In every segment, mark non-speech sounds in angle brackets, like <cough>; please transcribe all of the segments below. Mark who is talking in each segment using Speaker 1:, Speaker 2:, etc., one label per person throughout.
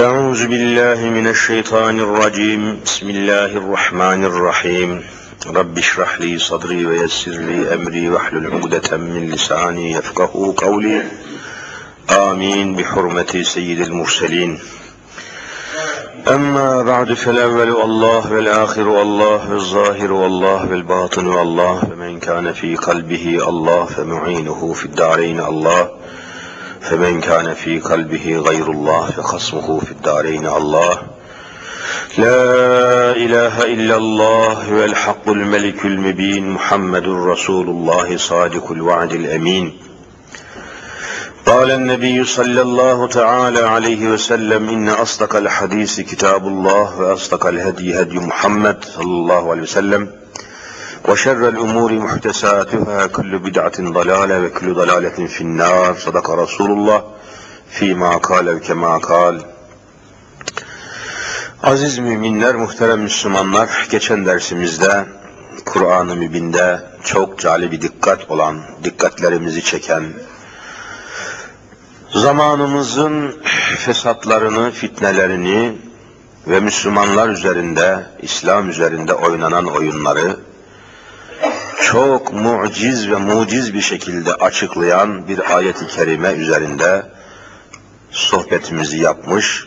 Speaker 1: أعوذ بالله من الشيطان الرجيم. بسم الله الرحمن الرحيم. رب اشرح لي صدري ويسر لي أمري واحلل عقدة من لساني يفقه قولي. آمين. بحرمة سيد المرسلين. أما بعد فالأول الله والآخر والله والظاهر والله والباطن والله فمن كان في قلبه الله فمعينه في الدارين الله. فمن كان في قلبه غير الله فخصمه في الدارين الله. لا إله إلا الله والحق الملك المبين محمد رسول الله صادق الوعد الأمين. قال النبي صلى الله تعالى عليه وسلم إن أصدق الحديث كتاب الله وأصدق الهدي هدي محمد صلى الله عليه وسلم. وشر الأمور محدثاتها كل بدعة ضلالة وكل ضلالة في النار صدق رسول الله فيما قال وكما قال Aziz müminler, muhterem Müslümanlar, geçen dersimizde Kur'an-ı Mübin'de çok cali bir dikkat olan, dikkatlerimizi çeken, zamanımızın fesatlarını, fitnelerini ve Müslümanlar üzerinde, İslam üzerinde oynanan oyunları çok muciz ve muciz bir şekilde açıklayan bir ayet-i kerime üzerinde sohbetimizi yapmış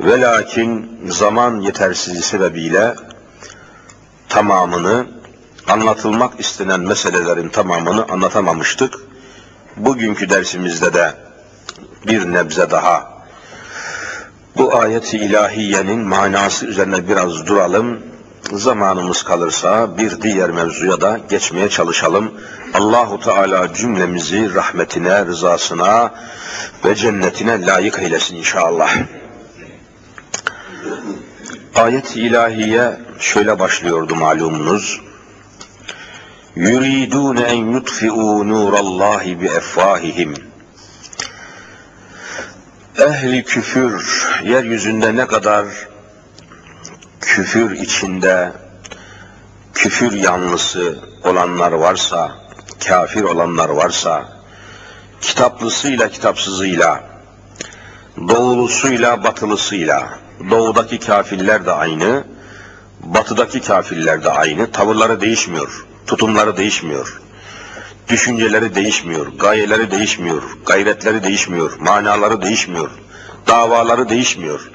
Speaker 1: ve lakin zaman yetersizliği sebebiyle tamamını anlatılmak istenen meselelerin tamamını anlatamamıştık. Bugünkü dersimizde de bir nebze daha bu ayet-i ilahiyenin manası üzerine biraz duralım. Zamanımız kalırsa bir diğer mevzuya da geçmeye çalışalım. Allahu Teala cümlemizi rahmetine, rızasına ve cennetine layık eylesin inşallah. Ayet-i ilahiye şöyle başlıyordu malumunuz. Yuridun en yutfi'u nurallahi bi efvahihim. Ehli küfür yeryüzünde ne kadar küfür içinde küfür yanlısı olanlar varsa, kafir olanlar varsa, kitaplısıyla kitapsızıyla, doğulusuyla batılısıyla, doğudaki kafirler de aynı, batıdaki kafirler de aynı, tavırları değişmiyor, tutumları değişmiyor, düşünceleri değişmiyor, gayeleri değişmiyor, gayretleri değişmiyor, manaları değişmiyor, davaları değişmiyor.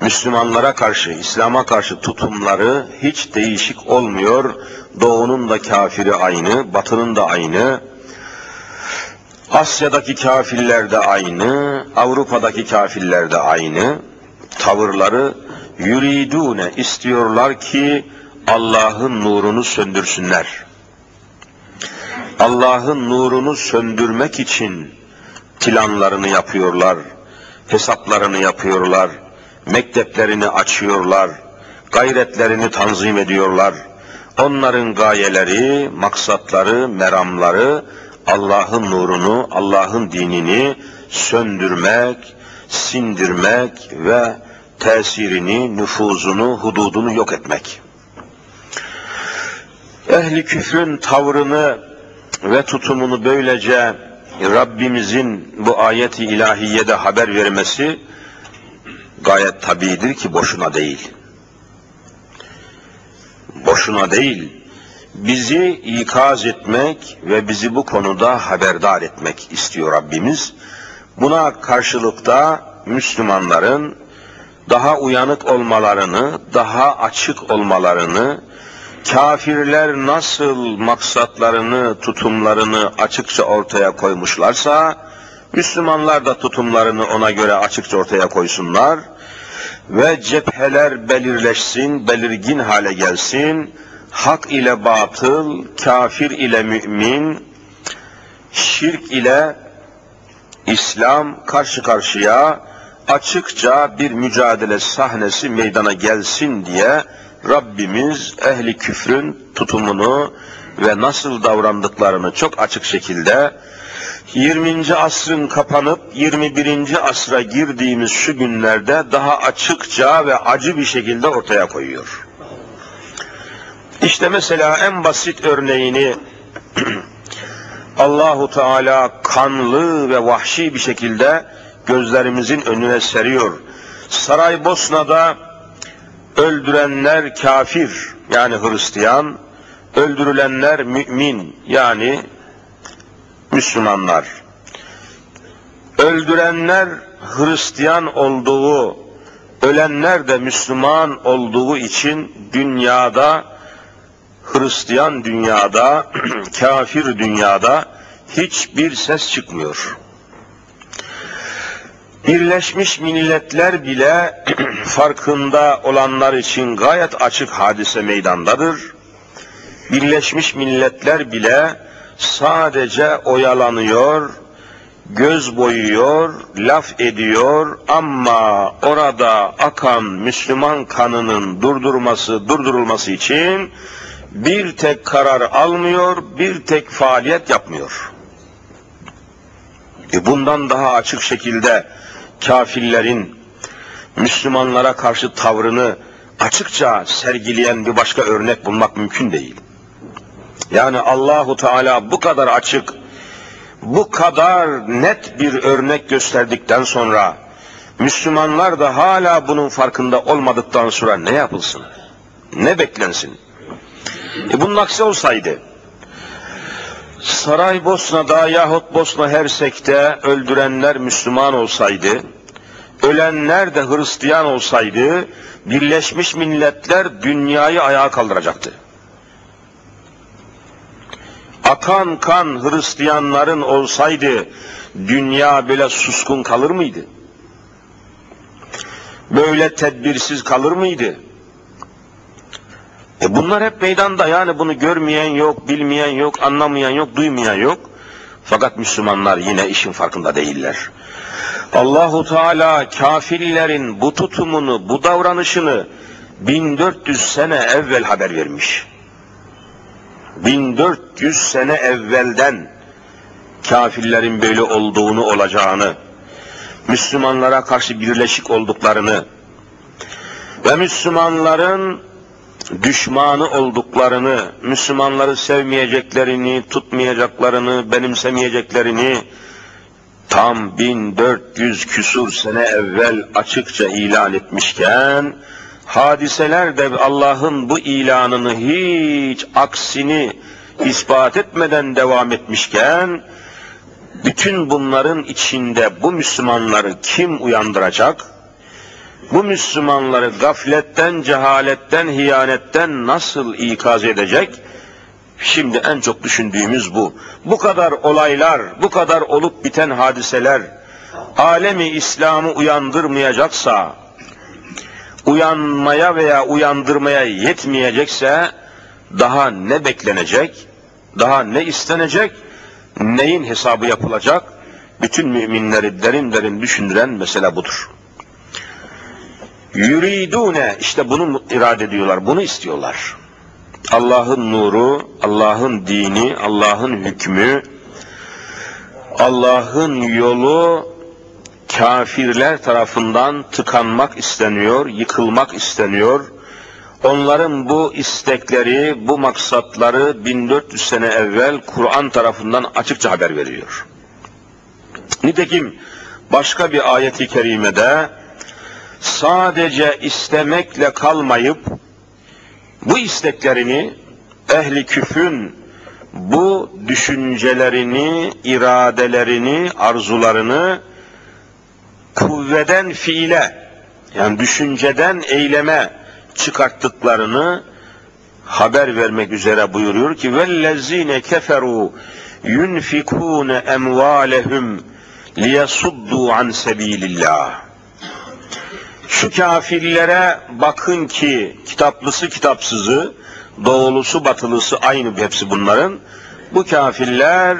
Speaker 1: Müslümanlara karşı, İslam'a karşı tutumları hiç değişik olmuyor. Doğunun da kafiri aynı, batının da aynı. Asya'daki kafirler de aynı, Avrupa'daki kafirler de aynı. Tavırları yuridune istiyorlar ki Allah'ın nurunu söndürsünler. Allah'ın nurunu söndürmek için planlarını yapıyorlar, hesaplarını yapıyorlar, mekteplerini açıyorlar, gayretlerini tanzim ediyorlar. Onların gayeleri, maksatları, meramları Allah'ın nurunu, Allah'ın dinini söndürmek, sindirmek ve tesirini, nüfuzunu, hududunu yok etmek. Ehli küfrün tavrını ve tutumunu böylece Rabbimizin bu ayeti ilahiyede haber vermesi gayet tabidir ki boşuna değil. Boşuna değil. Bizi ikaz etmek ve bizi bu konuda haberdar etmek istiyor Rabbimiz. Buna karşılıkta Müslümanların daha uyanık olmalarını, daha açık olmalarını, kafirler nasıl maksatlarını, tutumlarını açıkça ortaya koymuşlarsa, Müslümanlar da tutumlarını ona göre açıkça ortaya koysunlar ve cepheler belirleşsin, belirgin hale gelsin. Hak ile batıl, kafir ile mümin, şirk ile İslam karşı karşıya açıkça bir mücadele sahnesi meydana gelsin diye Rabbimiz ehli küfrün tutumunu ve nasıl davrandıklarını çok açık şekilde 20. asrın kapanıp 21. asra girdiğimiz şu günlerde daha açıkça ve acı bir şekilde ortaya koyuyor. İşte mesela en basit örneğini <clears throat> Allahu Teala kanlı ve vahşi bir şekilde gözlerimizin önüne seriyor. Saraybosna'da öldürenler kafir yani Hristiyan, öldürülenler mümin yani Müslümanlar. Öldürenler Hristiyan olduğu, ölenler de Müslüman olduğu için dünyada, Hristiyan dünyada, <clears throat> kafir dünyada hiçbir ses çıkmıyor. Birleşmiş Milletler bile <clears throat> farkında olanlar için gayet açık hadise meydandadır. Birleşmiş Milletler bile sadece oyalanıyor, göz boyuyor, laf ediyor ama orada akan Müslüman kanının durdurması, durdurulması için bir tek karar almıyor, bir tek faaliyet yapmıyor. E bundan daha açık şekilde kafirlerin Müslümanlara karşı tavrını açıkça sergileyen bir başka örnek bulmak mümkün değil. Yani Allahu Teala bu kadar açık, bu kadar net bir örnek gösterdikten sonra Müslümanlar da hala bunun farkında olmadıktan sonra ne yapılsın? Ne beklensin? E bunun aksi olsaydı Saraybosna'da yahut Bosna Hersek'te öldürenler Müslüman olsaydı, ölenler de Hristiyan olsaydı, Birleşmiş Milletler dünyayı ayağa kaldıracaktı. Akan kan Hristiyanların olsaydı, dünya böyle suskun kalır mıydı? Böyle tedbirsiz kalır mıydı? E bunlar hep meydanda yani bunu görmeyen yok, bilmeyen yok, anlamayan yok, duymayan yok. Fakat Müslümanlar yine işin farkında değiller. Allahu Teala kafirlerin bu tutumunu, bu davranışını 1400 sene evvel haber vermiş. 1400 sene evvelden kafirlerin böyle olduğunu, olacağını, Müslümanlara karşı birleşik olduklarını ve Müslümanların düşmanı olduklarını, Müslümanları sevmeyeceklerini, tutmayacaklarını, benimsemeyeceklerini tam 1400 küsur sene evvel açıkça ilan etmişken, hadiseler de Allah'ın bu ilanını hiç aksini ispat etmeden devam etmişken, bütün bunların içinde bu Müslümanları kim uyandıracak? bu Müslümanları gafletten, cehaletten, hiyanetten nasıl ikaz edecek? Şimdi en çok düşündüğümüz bu. Bu kadar olaylar, bu kadar olup biten hadiseler, alemi İslam'ı uyandırmayacaksa, uyanmaya veya uyandırmaya yetmeyecekse, daha ne beklenecek, daha ne istenecek, neyin hesabı yapılacak? Bütün müminleri derin derin düşündüren mesele budur. Yuridune işte bunu irade ediyorlar, bunu istiyorlar. Allah'ın nuru, Allah'ın dini, Allah'ın hükmü, Allah'ın yolu kafirler tarafından tıkanmak isteniyor, yıkılmak isteniyor. Onların bu istekleri, bu maksatları 1400 sene evvel Kur'an tarafından açıkça haber veriyor. Nitekim başka bir ayeti kerimede sadece istemekle kalmayıp bu isteklerini ehli küfrün bu düşüncelerini, iradelerini, arzularını kuvveden fiile yani düşünceden eyleme çıkarttıklarını haber vermek üzere buyuruyor ki vellezine keferu yunfikun emvalehum liyasuddu an sebilillah şu kafirlere bakın ki kitaplısı kitapsızı, doğulusu batılısı aynı hepsi bunların. Bu kafirler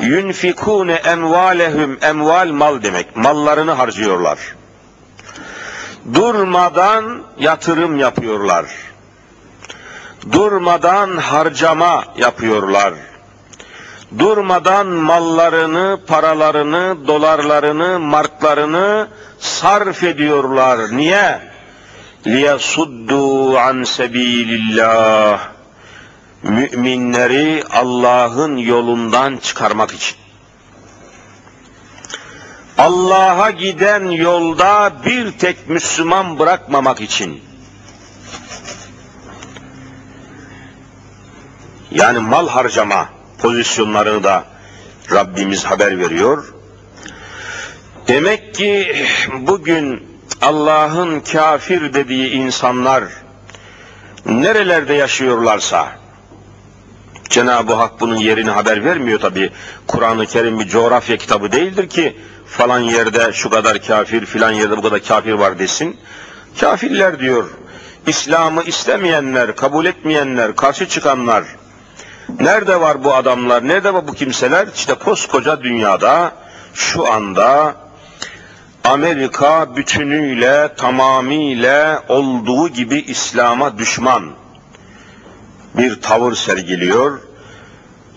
Speaker 1: yunfikune envalehum emval mal demek. Mallarını harcıyorlar. Durmadan yatırım yapıyorlar. Durmadan harcama yapıyorlar. Durmadan mallarını, paralarını, dolarlarını, marklarını sarf ediyorlar. Niye? لِيَصُدُّوا عَنْ سَب۪يلِ Müminleri Allah'ın yolundan çıkarmak için. Allah'a giden yolda bir tek Müslüman bırakmamak için yani mal harcama pozisyonlarını da Rabbimiz haber veriyor. Demek ki bugün Allah'ın kafir dediği insanlar nerelerde yaşıyorlarsa Cenab-ı Hak bunun yerini haber vermiyor tabi. Kur'an-ı Kerim bir coğrafya kitabı değildir ki falan yerde şu kadar kafir filan yerde bu kadar kafir var desin. Kafirler diyor. İslam'ı istemeyenler, kabul etmeyenler, karşı çıkanlar. Nerede var bu adamlar? Nerede var bu kimseler? İşte koskoca dünyada şu anda Amerika bütünüyle, tamamıyla olduğu gibi İslam'a düşman bir tavır sergiliyor.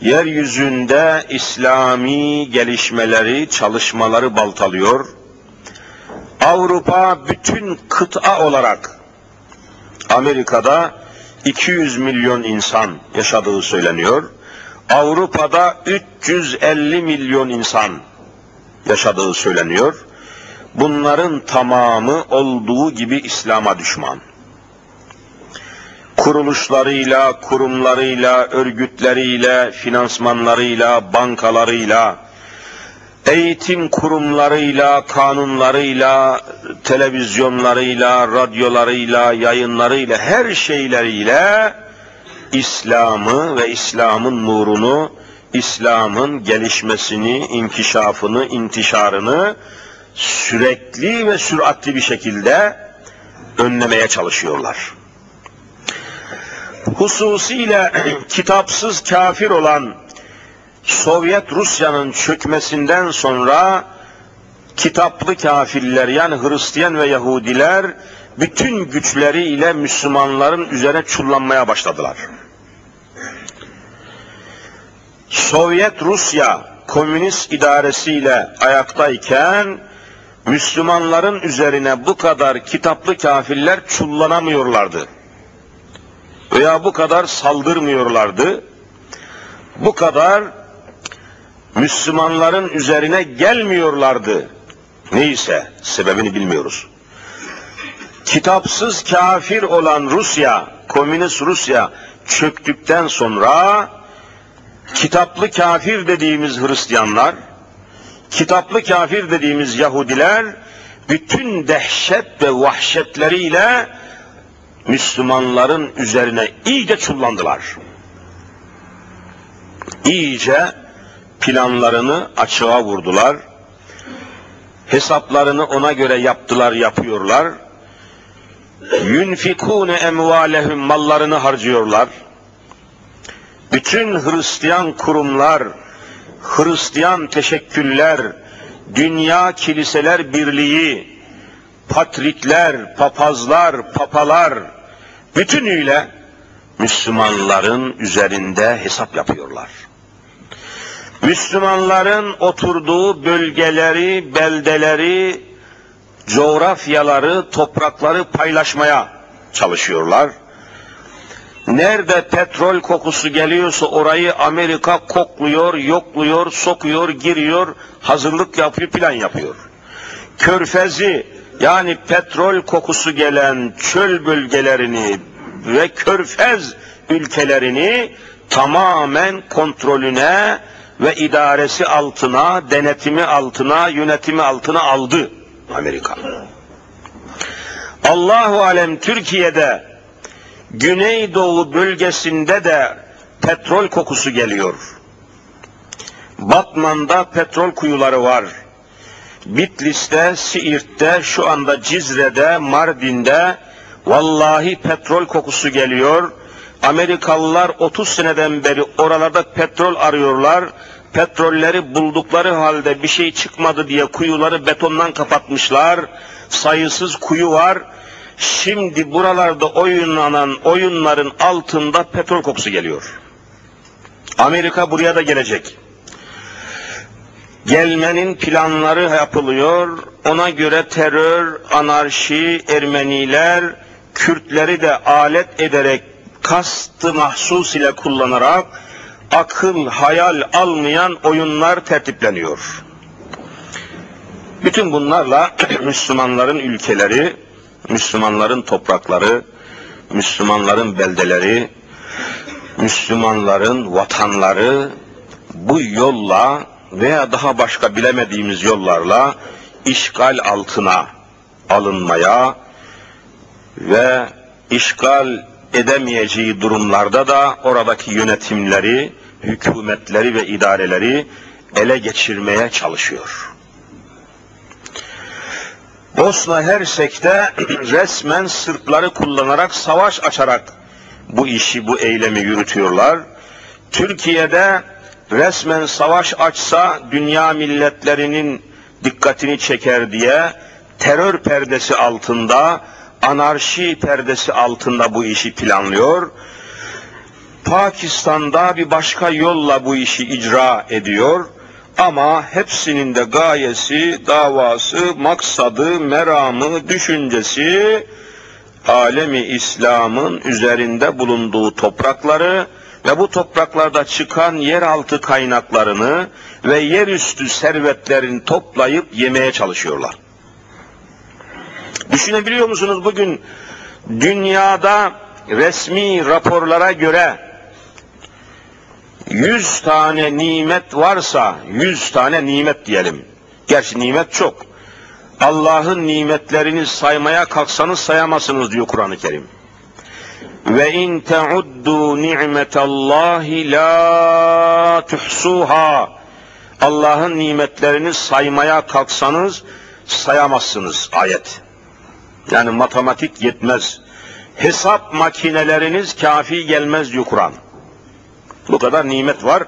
Speaker 1: Yeryüzünde İslami gelişmeleri, çalışmaları baltalıyor. Avrupa bütün kıta olarak Amerika'da 200 milyon insan yaşadığı söyleniyor. Avrupa'da 350 milyon insan yaşadığı söyleniyor. Bunların tamamı olduğu gibi İslam'a düşman. Kuruluşlarıyla, kurumlarıyla, örgütleriyle, finansmanlarıyla, bankalarıyla, eğitim kurumlarıyla, kanunlarıyla, televizyonlarıyla, radyolarıyla, yayınlarıyla, her şeyleriyle İslam'ı ve İslam'ın nurunu, İslam'ın gelişmesini, inkişafını, intişarını sürekli ve süratli bir şekilde önlemeye çalışıyorlar. Hususiyle <clears throat> kitapsız kafir olan Sovyet Rusya'nın çökmesinden sonra kitaplı kafirler yani Hristiyan ve Yahudiler bütün güçleriyle Müslümanların üzerine çullanmaya başladılar. Sovyet Rusya komünist idaresiyle ayaktayken Müslümanların üzerine bu kadar kitaplı kafirler çullanamıyorlardı. Veya bu kadar saldırmıyorlardı. Bu kadar Müslümanların üzerine gelmiyorlardı. Neyse sebebini bilmiyoruz. Kitapsız kafir olan Rusya, komünist Rusya çöktükten sonra kitaplı kafir dediğimiz Hristiyanlar, kitaplı kafir dediğimiz Yahudiler bütün dehşet ve vahşetleriyle Müslümanların üzerine iyice çullandılar. İyice planlarını açığa vurdular. Hesaplarını ona göre yaptılar, yapıyorlar. Yunfikune emvalehum mallarını harcıyorlar. Bütün Hristiyan kurumlar, Hristiyan teşekküller, Dünya Kiliseler Birliği, patrikler, papazlar, papalar bütünüyle Müslümanların üzerinde hesap yapıyorlar. Müslümanların oturduğu bölgeleri, beldeleri, coğrafyaları, toprakları paylaşmaya çalışıyorlar. Nerede petrol kokusu geliyorsa orayı Amerika kokluyor, yokluyor, sokuyor, giriyor, hazırlık yapıyor, plan yapıyor. Körfezi yani petrol kokusu gelen çöl bölgelerini ve körfez ülkelerini tamamen kontrolüne ve idaresi altına, denetimi altına, yönetimi altına aldı Amerika. Allahu alem Türkiye'de Güneydoğu bölgesinde de petrol kokusu geliyor. Batman'da petrol kuyuları var. Bitlis'te, Siirt'te, şu anda Cizre'de, Mardin'de vallahi petrol kokusu geliyor. Amerikalılar 30 seneden beri oralarda petrol arıyorlar. Petrolleri buldukları halde bir şey çıkmadı diye kuyuları betondan kapatmışlar. Sayısız kuyu var. Şimdi buralarda oyunlanan oyunların altında petrol kokusu geliyor. Amerika buraya da gelecek. Gelmenin planları yapılıyor. Ona göre terör, anarşi, Ermeniler, Kürtleri de alet ederek kastı mahsus ile kullanarak akıl, hayal almayan oyunlar tertipleniyor. Bütün bunlarla <clears throat> Müslümanların ülkeleri, Müslümanların toprakları, Müslümanların beldeleri, Müslümanların vatanları bu yolla veya daha başka bilemediğimiz yollarla işgal altına alınmaya ve işgal edemeyeceği durumlarda da oradaki yönetimleri, hükümetleri ve idareleri ele geçirmeye çalışıyor. Bosna Hersek'te <clears throat> resmen Sırpları kullanarak savaş açarak bu işi, bu eylemi yürütüyorlar. Türkiye'de resmen savaş açsa dünya milletlerinin dikkatini çeker diye terör perdesi altında, anarşi perdesi altında bu işi planlıyor. Pakistan'da bir başka yolla bu işi icra ediyor. Ama hepsinin de gayesi, davası, maksadı, meramı, düşüncesi alemi İslam'ın üzerinde bulunduğu toprakları ve bu topraklarda çıkan yeraltı kaynaklarını ve yerüstü servetlerini toplayıp yemeye çalışıyorlar. Düşünebiliyor musunuz bugün dünyada resmi raporlara göre 100 tane nimet varsa 100 tane nimet diyelim. Gerçi nimet çok. Allah'ın nimetlerini saymaya kalksanız sayamazsınız diyor Kur'an-ı Kerim. Ve in teuddu ni'metallahi la tuhsuha. Allah'ın nimetlerini saymaya kalksanız sayamazsınız ayet. Yani matematik yetmez. Hesap makineleriniz kafi gelmez diyor Kur'an. Bu kadar nimet var.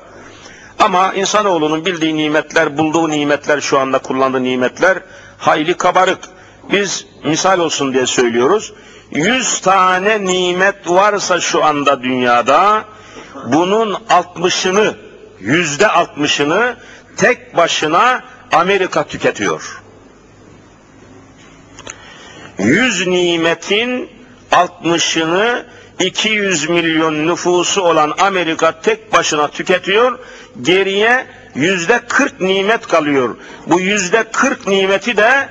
Speaker 1: Ama insanoğlunun bildiği nimetler, bulduğu nimetler, şu anda kullandığı nimetler hayli kabarık. Biz misal olsun diye söylüyoruz. Yüz tane nimet varsa şu anda dünyada, bunun altmışını, yüzde altmışını tek başına Amerika tüketiyor. Yüz nimetin altmışını 200 milyon nüfusu olan Amerika tek başına tüketiyor, geriye yüzde 40 nimet kalıyor. Bu yüzde 40 nimeti de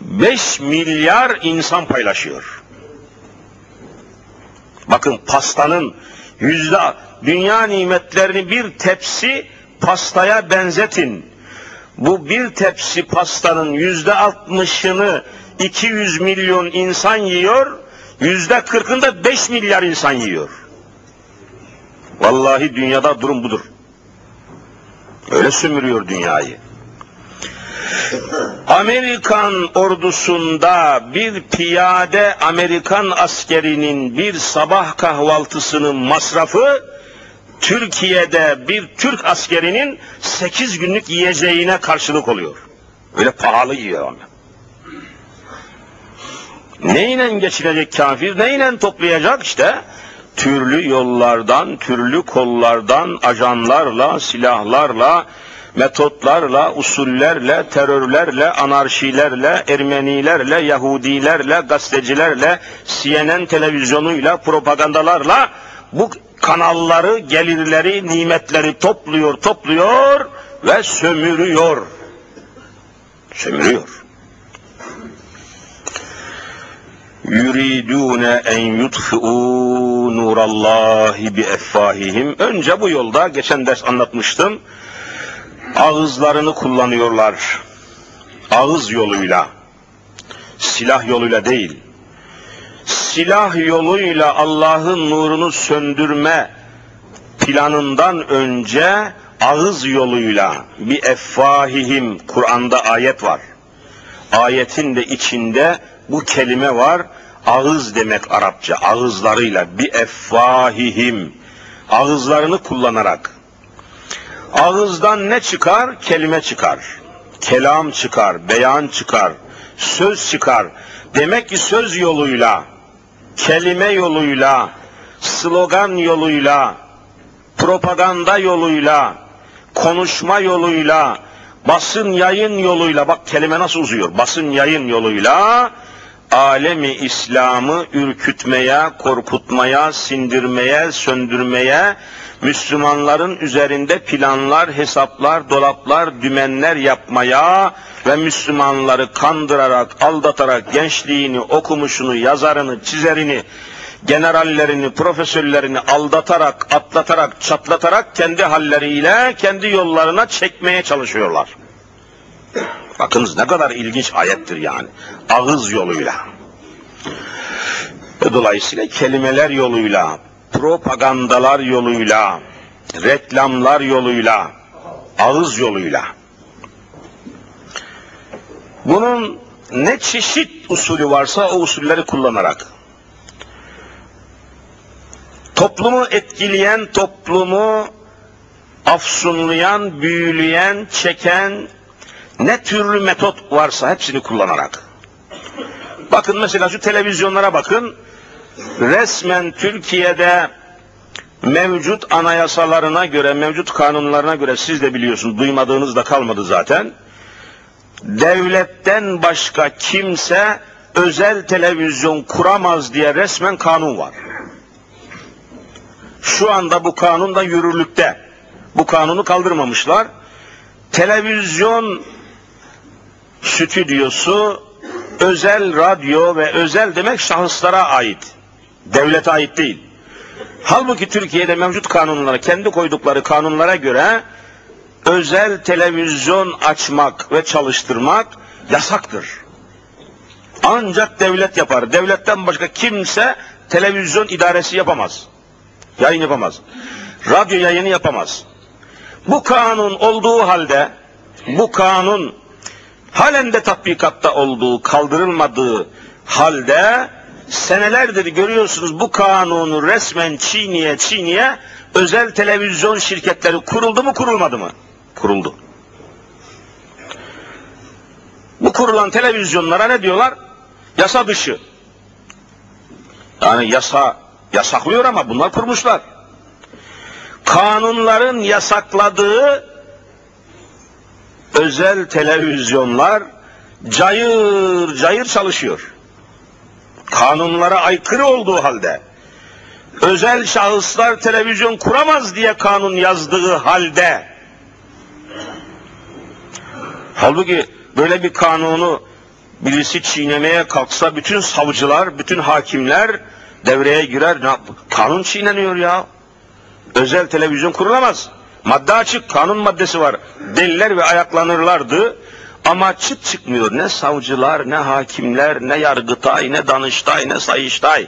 Speaker 1: 5 milyar insan paylaşıyor. Bakın pastanın yüzde dünya nimetlerini bir tepsi pastaya benzetin. Bu bir tepsi pastanın yüzde altmışını 200 milyon insan yiyor, Yüzde kırkında beş milyar insan yiyor. Vallahi dünyada durum budur. Öyle sömürüyor dünyayı. Amerikan ordusunda bir piyade Amerikan askerinin bir sabah kahvaltısının masrafı Türkiye'de bir Türk askerinin sekiz günlük yiyeceğine karşılık oluyor. Öyle pahalı yiyor ama. Neyle geçinecek kafir? Neyle toplayacak işte? Türlü yollardan, türlü kollardan, ajanlarla, silahlarla, metotlarla, usullerle, terörlerle, anarşilerle, Ermenilerle, Yahudilerle, gazetecilerle, CNN televizyonuyla, propagandalarla bu kanalları, gelirleri, nimetleri topluyor, topluyor ve sömürüyor. Sömürüyor. yuridune en yutfi'u nurallahi bi effahihim. Önce bu yolda geçen ders anlatmıştım. Ağızlarını kullanıyorlar. Ağız yoluyla. Silah yoluyla değil. Silah yoluyla Allah'ın nurunu söndürme planından önce ağız yoluyla bir effahihim Kur'an'da ayet var. Ayetin de içinde bu kelime var. Ağız demek Arapça. Ağızlarıyla bi effahihim. Ağızlarını kullanarak. Ağızdan ne çıkar? Kelime çıkar. Kelam çıkar, beyan çıkar, söz çıkar. Demek ki söz yoluyla, kelime yoluyla, slogan yoluyla, propaganda yoluyla, konuşma yoluyla, basın yayın yoluyla, bak kelime nasıl uzuyor, basın yayın yoluyla alemi İslam'ı ürkütmeye, korkutmaya, sindirmeye, söndürmeye, Müslümanların üzerinde planlar, hesaplar, dolaplar, dümenler yapmaya ve Müslümanları kandırarak, aldatarak gençliğini, okumuşunu, yazarını, çizerini, generallerini, profesörlerini aldatarak, atlatarak, çatlatarak kendi halleriyle kendi yollarına çekmeye çalışıyorlar. Bakınız ne kadar ilginç ayettir yani. Ağız yoluyla. Dolayısıyla kelimeler yoluyla, propagandalar yoluyla, reklamlar yoluyla, ağız yoluyla. Bunun ne çeşit usulü varsa o usulleri kullanarak toplumu etkileyen, toplumu afsunlayan, büyüleyen, çeken ne türlü metot varsa hepsini kullanarak. Bakın mesela şu televizyonlara bakın. Resmen Türkiye'de mevcut anayasalarına göre, mevcut kanunlarına göre siz de biliyorsunuz, duymadığınız da kalmadı zaten. Devletten başka kimse özel televizyon kuramaz diye resmen kanun var. Şu anda bu kanun da yürürlükte. Bu kanunu kaldırmamışlar. Televizyon stüdyosu özel radyo ve özel demek şahıslara ait. Devlete ait değil. Halbuki Türkiye'de mevcut kanunlara, kendi koydukları kanunlara göre özel televizyon açmak ve çalıştırmak yasaktır. Ancak devlet yapar. Devletten başka kimse televizyon idaresi yapamaz. Yayın yapamaz. Radyo yayını yapamaz. Bu kanun olduğu halde, bu kanun halen de tatbikatta olduğu, kaldırılmadığı halde senelerdir görüyorsunuz bu kanunu resmen çiğniye çiğniye özel televizyon şirketleri kuruldu mu kurulmadı mı? Kuruldu. Bu kurulan televizyonlara ne diyorlar? Yasa dışı. Yani yasa yasaklıyor ama bunlar kurmuşlar. Kanunların yasakladığı özel televizyonlar cayır cayır çalışıyor. Kanunlara aykırı olduğu halde özel şahıslar televizyon kuramaz diye kanun yazdığı halde halbuki böyle bir kanunu birisi çiğnemeye kalksa bütün savcılar, bütün hakimler devreye girer. Kanun çiğneniyor ya. Özel televizyon kurulamaz. Madde açık, kanun maddesi var. Deliler ve ayaklanırlardı. Ama çıt çıkmıyor. Ne savcılar, ne hakimler, ne yargıtay, ne danıştay, ne sayıştay.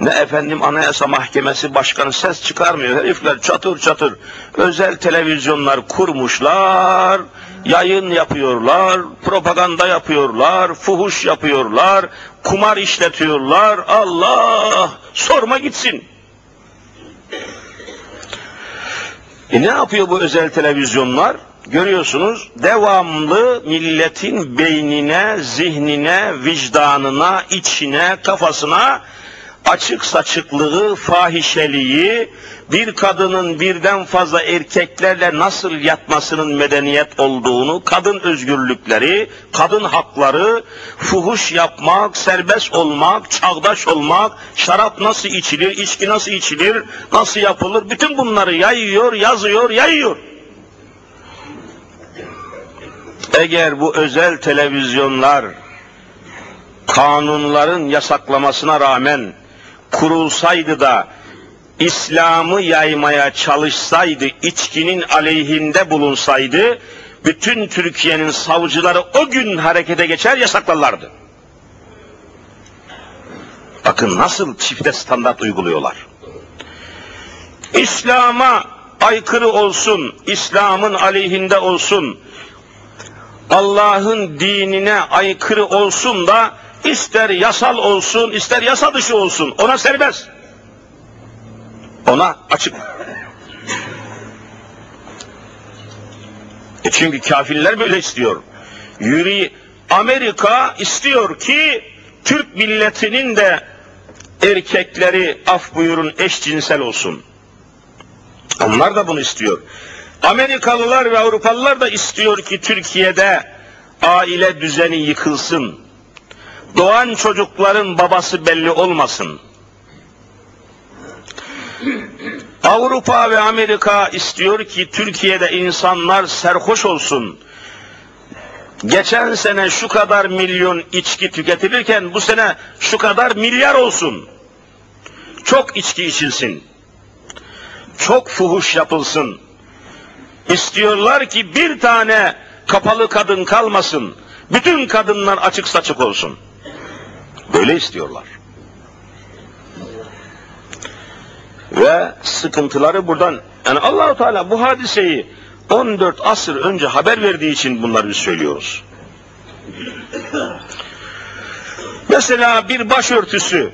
Speaker 1: Ne efendim anayasa mahkemesi başkanı ses çıkarmıyor. Herifler çatır çatır. Özel televizyonlar kurmuşlar, yayın yapıyorlar, propaganda yapıyorlar, fuhuş yapıyorlar, kumar işletiyorlar. Allah! Sorma gitsin. E ne yapıyor bu özel televizyonlar? Görüyorsunuz devamlı milletin beynine, zihnine, vicdanına, içine, kafasına açık saçıklığı, fahişeliği, bir kadının birden fazla erkeklerle nasıl yatmasının medeniyet olduğunu, kadın özgürlükleri, kadın hakları, fuhuş yapmak, serbest olmak, çağdaş olmak, şarap nasıl içilir, içki nasıl içilir, nasıl yapılır, bütün bunları yayıyor, yazıyor, yayıyor. Eğer bu özel televizyonlar kanunların yasaklamasına rağmen kurulsaydı da İslam'ı yaymaya çalışsaydı, içkinin aleyhinde bulunsaydı, bütün Türkiye'nin savcıları o gün harekete geçer yasaklarlardı. Bakın nasıl çifte standart uyguluyorlar. İslam'a aykırı olsun, İslam'ın aleyhinde olsun, Allah'ın dinine aykırı olsun da ister yasal olsun, ister yasa dışı olsun, ona serbest. Ona açık. E çünkü kafirler böyle istiyor. Yürü, Amerika istiyor ki Türk milletinin de erkekleri af buyurun eşcinsel olsun. Onlar da bunu istiyor. Amerikalılar ve Avrupalılar da istiyor ki Türkiye'de aile düzeni yıkılsın. Doğan çocukların babası belli olmasın. Avrupa ve Amerika istiyor ki Türkiye'de insanlar serhoş olsun. Geçen sene şu kadar milyon içki tüketilirken bu sene şu kadar milyar olsun. Çok içki içilsin. Çok fuhuş yapılsın. İstiyorlar ki bir tane kapalı kadın kalmasın. Bütün kadınlar açık saçık olsun. Böyle istiyorlar. Ve sıkıntıları buradan yani Allahu Teala bu hadiseyi 14 asır önce haber verdiği için bunları söylüyoruz. Mesela bir başörtüsü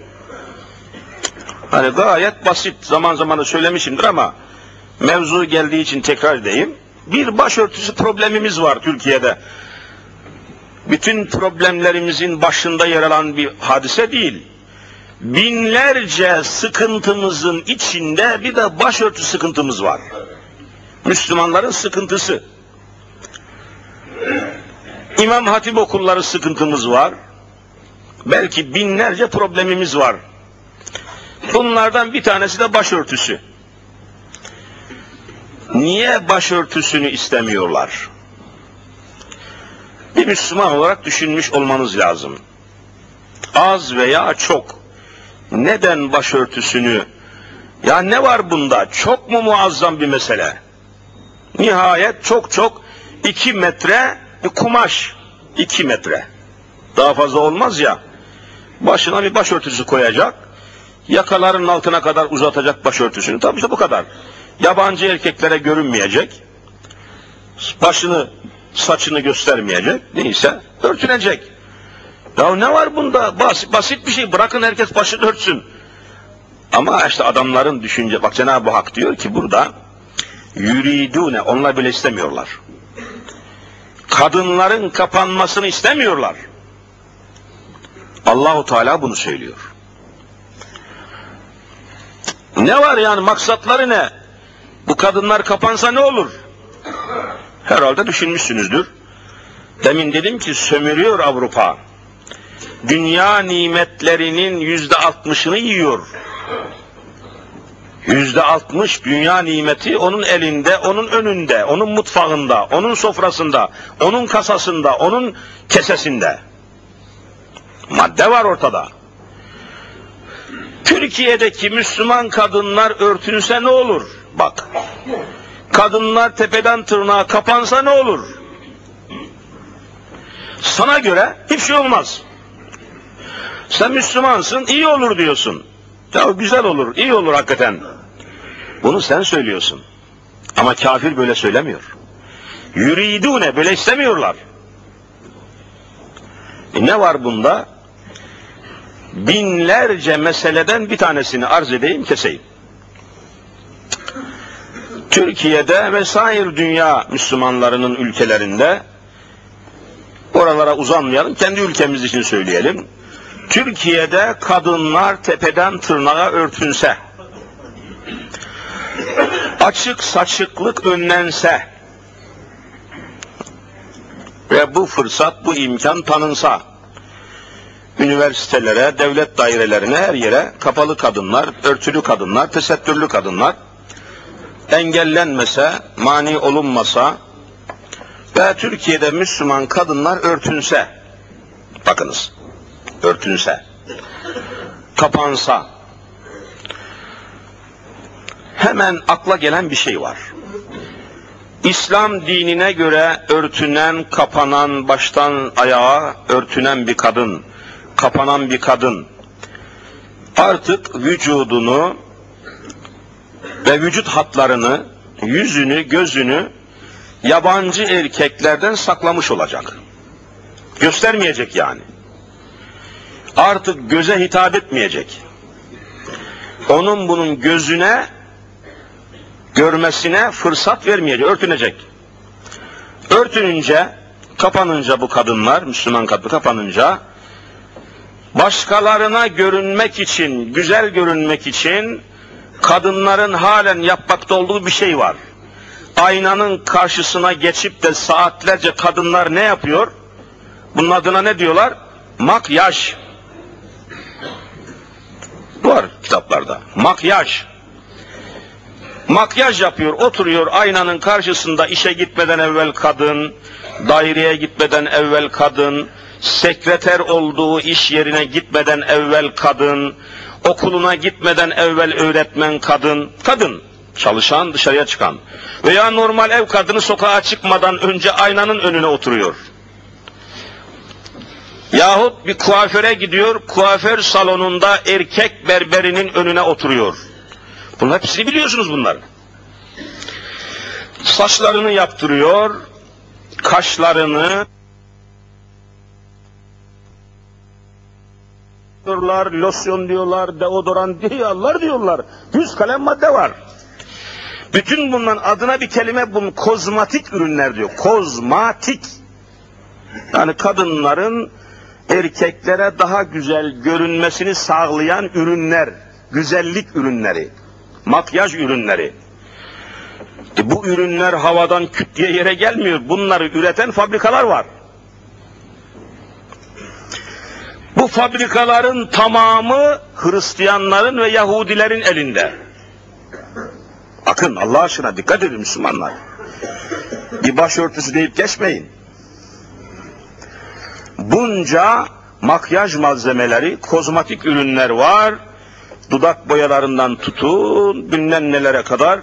Speaker 1: hani gayet basit zaman zaman söylemişimdir ama mevzu geldiği için tekrar edeyim. Bir başörtüsü problemimiz var Türkiye'de. Bütün problemlerimizin başında yer alan bir hadise değil. Binlerce sıkıntımızın içinde bir de başörtü sıkıntımız var. Müslümanların sıkıntısı. İmam Hatip okulları sıkıntımız var. Belki binlerce problemimiz var. Bunlardan bir tanesi de başörtüsü. Niye başörtüsünü istemiyorlar? Bir Müslüman olarak düşünmüş olmanız lazım. Az veya çok. Neden başörtüsünü? Ya ne var bunda? Çok mu muazzam bir mesele? Nihayet çok çok iki metre bir kumaş. iki metre. Daha fazla olmaz ya. Başına bir başörtüsü koyacak. Yakaların altına kadar uzatacak başörtüsünü. Tabii işte bu kadar. Yabancı erkeklere görünmeyecek. Başını, saçını göstermeyecek. Neyse örtünecek. Ya ne var bunda? Basit, basit bir şey. Bırakın herkes başını örtsün. Ama işte adamların düşünce, bak Cenab-ı Hak diyor ki burada, yuridune, onlar bile istemiyorlar. Kadınların kapanmasını istemiyorlar. Allahu Teala bunu söylüyor. Ne var yani maksatları ne? Bu kadınlar kapansa ne olur? Herhalde düşünmüşsünüzdür. Demin dedim ki sömürüyor Avrupa. Dünya nimetlerinin yüzde altmışını yiyor. Yüzde altmış dünya nimeti onun elinde, onun önünde, onun mutfağında, onun sofrasında, onun kasasında, onun kesesinde. Madde var ortada. Türkiye'deki Müslüman kadınlar örtünse ne olur? Bak. Kadınlar tepeden tırnağa kapansa ne olur? Sana göre hiçbir şey olmaz. Sen Müslümansın, iyi olur diyorsun. Ya güzel olur, iyi olur hakikaten. Bunu sen söylüyorsun. Ama kafir böyle söylemiyor. Yuridune böyle istemiyorlar. E ne var bunda? Binlerce meseleden bir tanesini arz edeyim, keseyim. Türkiye'de ve sair dünya Müslümanlarının ülkelerinde oralara uzanmayalım, kendi ülkemiz için söyleyelim. Türkiye'de kadınlar tepeden tırnağa örtünse, açık saçıklık önlense ve bu fırsat, bu imkan tanınsa, üniversitelere, devlet dairelerine, her yere kapalı kadınlar, örtülü kadınlar, tesettürlü kadınlar engellenmese, mani olunmasa ve Türkiye'de Müslüman kadınlar örtünse, bakınız, örtünse, kapansa, hemen akla gelen bir şey var. İslam dinine göre örtünen, kapanan, baştan ayağa örtünen bir kadın, kapanan bir kadın, artık vücudunu ve vücut hatlarını, yüzünü, gözünü yabancı erkeklerden saklamış olacak. Göstermeyecek yani. Artık göze hitap etmeyecek. Onun bunun gözüne görmesine fırsat vermeyecek, örtünecek. Örtününce, kapanınca bu kadınlar, Müslüman kadın kapanınca, başkalarına görünmek için, güzel görünmek için, kadınların halen yapmakta olduğu bir şey var. Aynanın karşısına geçip de saatlerce kadınlar ne yapıyor? Bunun adına ne diyorlar? makyaj var kitaplarda. Makyaj. Makyaj yapıyor, oturuyor aynanın karşısında işe gitmeden evvel kadın, daireye gitmeden evvel kadın, sekreter olduğu iş yerine gitmeden evvel kadın, okuluna gitmeden evvel öğretmen kadın, kadın, çalışan dışarıya çıkan veya normal ev kadını sokağa çıkmadan önce aynanın önüne oturuyor. Yahut bir kuaföre gidiyor, kuaför salonunda erkek berberinin önüne oturuyor. Bunlar hepsini biliyorsunuz bunları. Saçlarını yaptırıyor, kaşlarını diyorlar, losyon diyorlar, deodoran diyorlar diyorlar. Yüz kalem madde var. Bütün bunların adına bir kelime bunun kozmatik ürünler diyor. Kozmatik. Yani kadınların erkeklere daha güzel görünmesini sağlayan ürünler, güzellik ürünleri, makyaj ürünleri. E bu ürünler havadan küt diye yere gelmiyor. Bunları üreten fabrikalar var. Bu fabrikaların tamamı Hristiyanların ve Yahudilerin elinde. Bakın Allah aşkına dikkat edin Müslümanlar. Bir başörtüsü deyip geçmeyin. Bunca makyaj malzemeleri, kozmetik ürünler var. Dudak boyalarından tutun bilmem nelere kadar.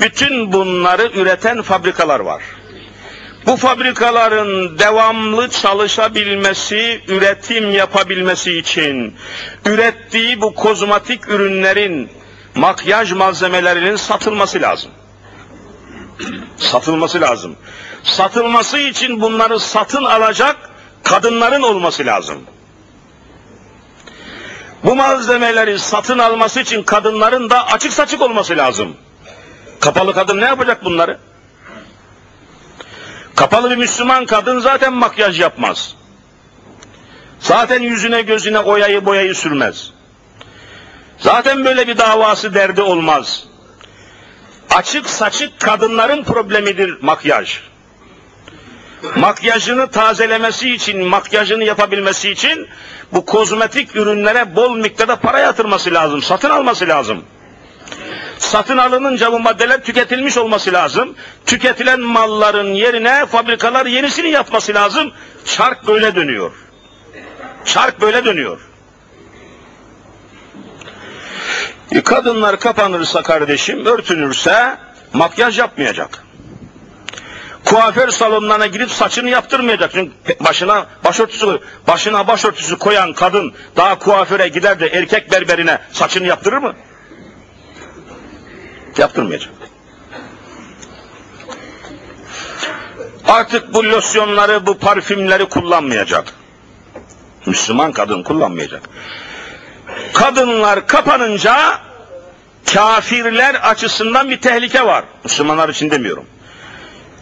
Speaker 1: Bütün bunları üreten fabrikalar var. Bu fabrikaların devamlı çalışabilmesi, üretim yapabilmesi için ürettiği bu kozmetik ürünlerin, makyaj malzemelerinin satılması lazım. Satılması lazım. Satılması için bunları satın alacak kadınların olması lazım. Bu malzemeleri satın alması için kadınların da açık saçık olması lazım. Kapalı kadın ne yapacak bunları? Kapalı bir Müslüman kadın zaten makyaj yapmaz. Zaten yüzüne gözüne oyayı boyayı sürmez. Zaten böyle bir davası derdi olmaz. Açık saçık kadınların problemidir makyaj. Makyajını tazelemesi için, makyajını yapabilmesi için bu kozmetik ürünlere bol miktarda para yatırması lazım, satın alması lazım. Satın alınınca bu maddeler tüketilmiş olması lazım. Tüketilen malların yerine fabrikalar yenisini yapması lazım. Çark böyle dönüyor. Çark böyle dönüyor. Kadınlar kapanırsa kardeşim, örtünürse makyaj yapmayacak. Kuaför salonlarına gidip saçını yaptırmayacak. Çünkü başına başörtüsü başına başörtüsü koyan kadın daha kuaföre gider de erkek berberine saçını yaptırır mı? Yaptırmayacak. Artık bu losyonları, bu parfümleri kullanmayacak. Müslüman kadın kullanmayacak. Kadınlar kapanınca kafirler açısından bir tehlike var. Müslümanlar için demiyorum.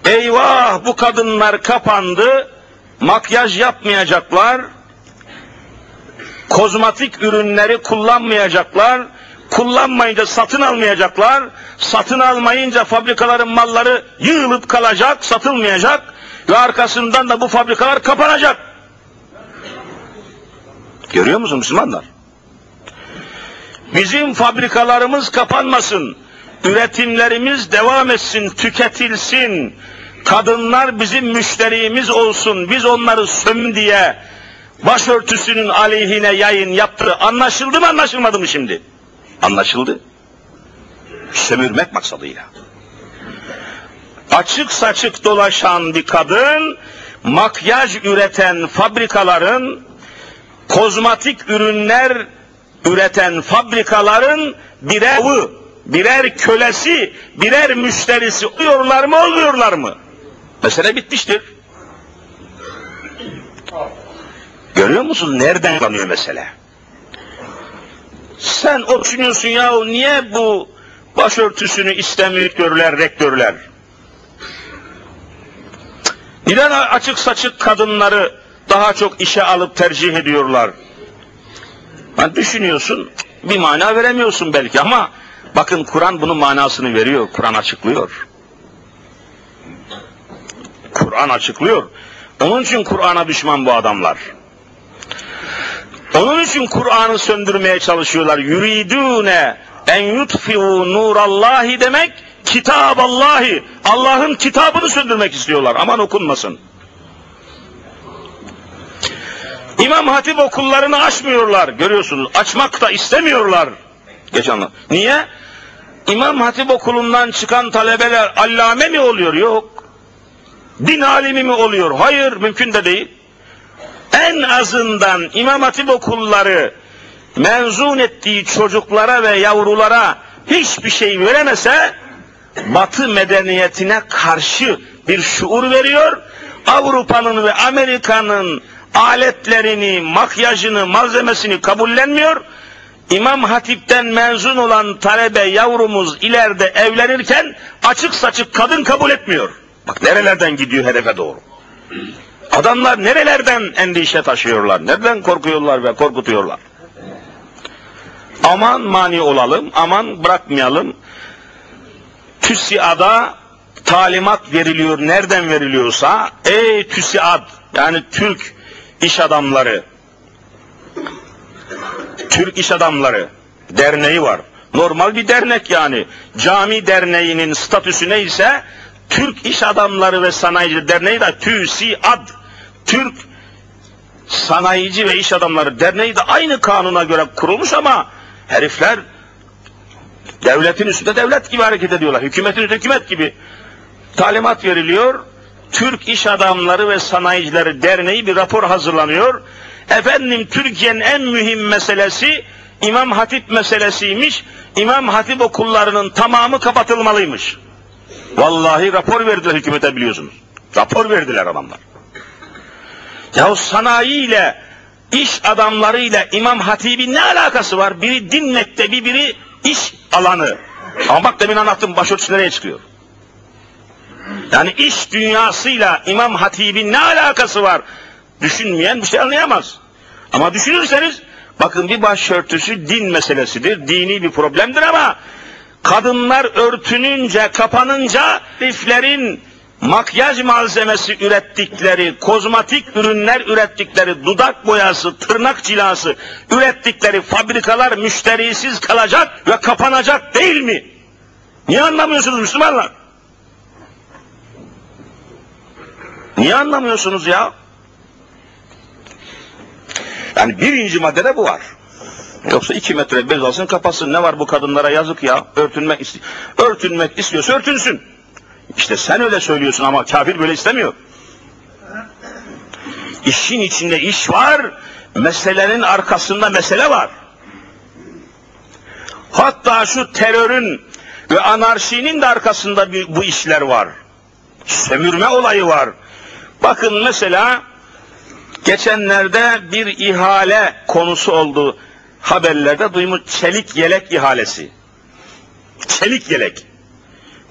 Speaker 1: Eyvah bu kadınlar kapandı, makyaj yapmayacaklar, kozmetik ürünleri kullanmayacaklar, kullanmayınca satın almayacaklar, satın almayınca fabrikaların malları yığılıp kalacak, satılmayacak ve arkasından da bu fabrikalar kapanacak. Görüyor musun Müslümanlar? Bizim fabrikalarımız kapanmasın, üretimlerimiz devam etsin, tüketilsin, kadınlar bizim müşterimiz olsun, biz onları söm diye başörtüsünün aleyhine yayın yaptı. Anlaşıldı mı anlaşılmadı mı şimdi? Anlaşıldı. Sömürmek maksadıyla. Açık saçık dolaşan bir kadın, makyaj üreten fabrikaların, kozmetik ürünler üreten fabrikaların birer avı, birer kölesi, birer müşterisi oluyorlar mı olmuyorlar mı? Mesele bitmiştir. Görüyor musun nereden kanıyor mesele? Sen o düşünüyorsun ya niye bu başörtüsünü istemiyorlar rektörler? Neden açık saçık kadınları daha çok işe alıp tercih ediyorlar? Yani düşünüyorsun, bir mana veremiyorsun belki ama bakın Kur'an bunun manasını veriyor, Kur'an açıklıyor. Kur'an açıklıyor. Onun için Kur'an'a düşman bu adamlar.
Speaker 2: Onun için Kur'an'ı söndürmeye çalışıyorlar. Yuridune en yutfiu nurallahi demek kitaballahi. Allah'ın kitabını söndürmek istiyorlar. Aman okunmasın. İmam Hatip okullarını açmıyorlar. Görüyorsunuz. Açmak da istemiyorlar. Geç anla. Niye? İmam Hatip okulundan çıkan talebeler allame mi oluyor? Yok. Din alimi mi oluyor? Hayır, mümkün de değil. En azından İmam Hatip okulları mezun ettiği çocuklara ve yavrulara hiçbir şey veremese Batı medeniyetine karşı bir şuur veriyor. Avrupa'nın ve Amerika'nın aletlerini, makyajını, malzemesini kabullenmiyor. İmam Hatip'ten mezun olan talebe yavrumuz ileride evlenirken açık saçık kadın kabul etmiyor. Bak nerelerden gidiyor hedefe doğru. Adamlar nerelerden endişe taşıyorlar, nereden korkuyorlar ve korkutuyorlar. Aman mani olalım, aman bırakmayalım. TÜSİAD'a talimat veriliyor, nereden veriliyorsa, ey TÜSİAD, yani Türk iş adamları, Türk iş adamları derneği var. Normal bir dernek yani. Cami derneğinin statüsü neyse, Türk İş Adamları ve Sanayici Derneği de TÜSİAD, Türk Sanayici ve İş Adamları Derneği de aynı kanuna göre kurulmuş ama herifler devletin üstünde devlet gibi hareket ediyorlar. Hükümetin üstünde hükümet gibi. Talimat veriliyor. Türk İş Adamları ve Sanayicileri Derneği bir rapor hazırlanıyor. Efendim Türkiye'nin en mühim meselesi İmam Hatip meselesiymiş. İmam Hatip okullarının tamamı kapatılmalıymış. Vallahi rapor verdiler hükümete biliyorsunuz. Rapor verdiler adamlar. Ya sanayiyle, iş adamlarıyla İmam Hatip'in ne alakası var? Biri din mektebi, biri iş alanı. Ama bak demin anlattım başörtüsü nereye çıkıyor? Yani iş dünyasıyla İmam Hatip'in ne alakası var? Düşünmeyen bir şey anlayamaz. Ama düşünürseniz bakın bir başörtüsü din meselesidir, dini bir problemdir ama kadınlar örtününce, kapanınca heriflerin makyaj malzemesi ürettikleri, kozmatik ürünler ürettikleri, dudak boyası, tırnak cilası ürettikleri fabrikalar müşterisiz kalacak ve kapanacak değil mi? Niye anlamıyorsunuz Müslümanlar? Niye anlamıyorsunuz ya? Yani birinci maddede bu var. Yoksa iki metre bez alsın kapasın. Ne var bu kadınlara yazık ya. Örtünmek, ist örtünmek istiyorsa örtünsün. İşte sen öyle söylüyorsun ama kafir böyle istemiyor. İşin içinde iş var, meselenin arkasında mesele var. Hatta şu terörün ve anarşinin de arkasında bir, bu işler var. Sömürme olayı var. Bakın mesela geçenlerde bir ihale konusu oldu haberlerde duymuş çelik yelek ihalesi. Çelik yelek.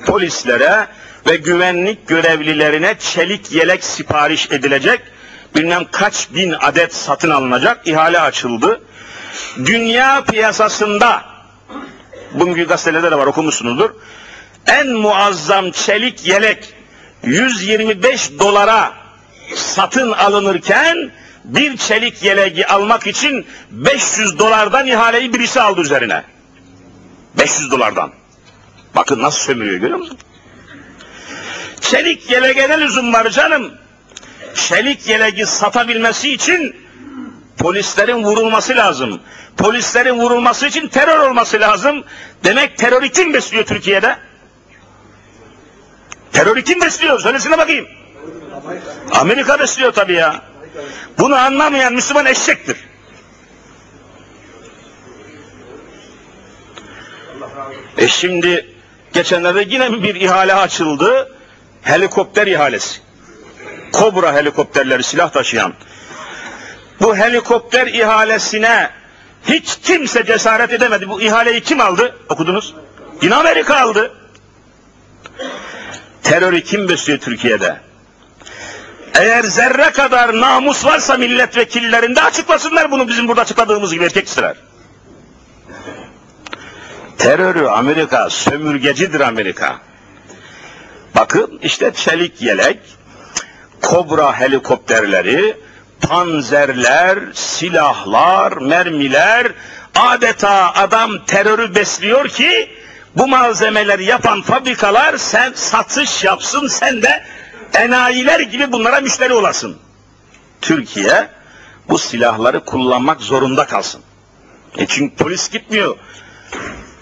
Speaker 2: Polislere ve güvenlik görevlilerine çelik yelek sipariş edilecek. Bilmem kaç bin adet satın alınacak. ihale açıldı. Dünya piyasasında bugünkü gazetelerde de var okumuşsunuzdur. En muazzam çelik yelek 125 dolara satın alınırken bir çelik yeleği almak için 500 dolardan ihaleyi birisi aldı üzerine. 500 dolardan. Bakın nasıl sömürüyor görüyor musun? Çelik yeleğe ne lüzum var canım? Çelik yeleği satabilmesi için polislerin vurulması lazım. Polislerin vurulması için terör olması lazım. Demek terörü kim besliyor Türkiye'de? Terörü kim besliyor? Söylesene bakayım. Amerika besliyor tabii ya. Bunu anlamayan Müslüman eşektir. E şimdi geçenlerde yine bir ihale açıldı. Helikopter ihalesi. Kobra helikopterleri silah taşıyan. Bu helikopter ihalesine hiç kimse cesaret edemedi. Bu ihaleyi kim aldı? Okudunuz. Yine Amerika aldı. Terörü kim besliyor Türkiye'de? Eğer zerre kadar namus varsa milletvekillerinde açıklasınlar bunu bizim burada açıkladığımız gibi erkek istiler. Terörü Amerika, sömürgecidir Amerika. Bakın işte çelik yelek, kobra helikopterleri, panzerler, silahlar, mermiler, adeta adam terörü besliyor ki bu malzemeleri yapan fabrikalar sen satış yapsın sen de enayiler gibi bunlara müşteri olasın. Türkiye bu silahları kullanmak zorunda kalsın. E çünkü polis gitmiyor.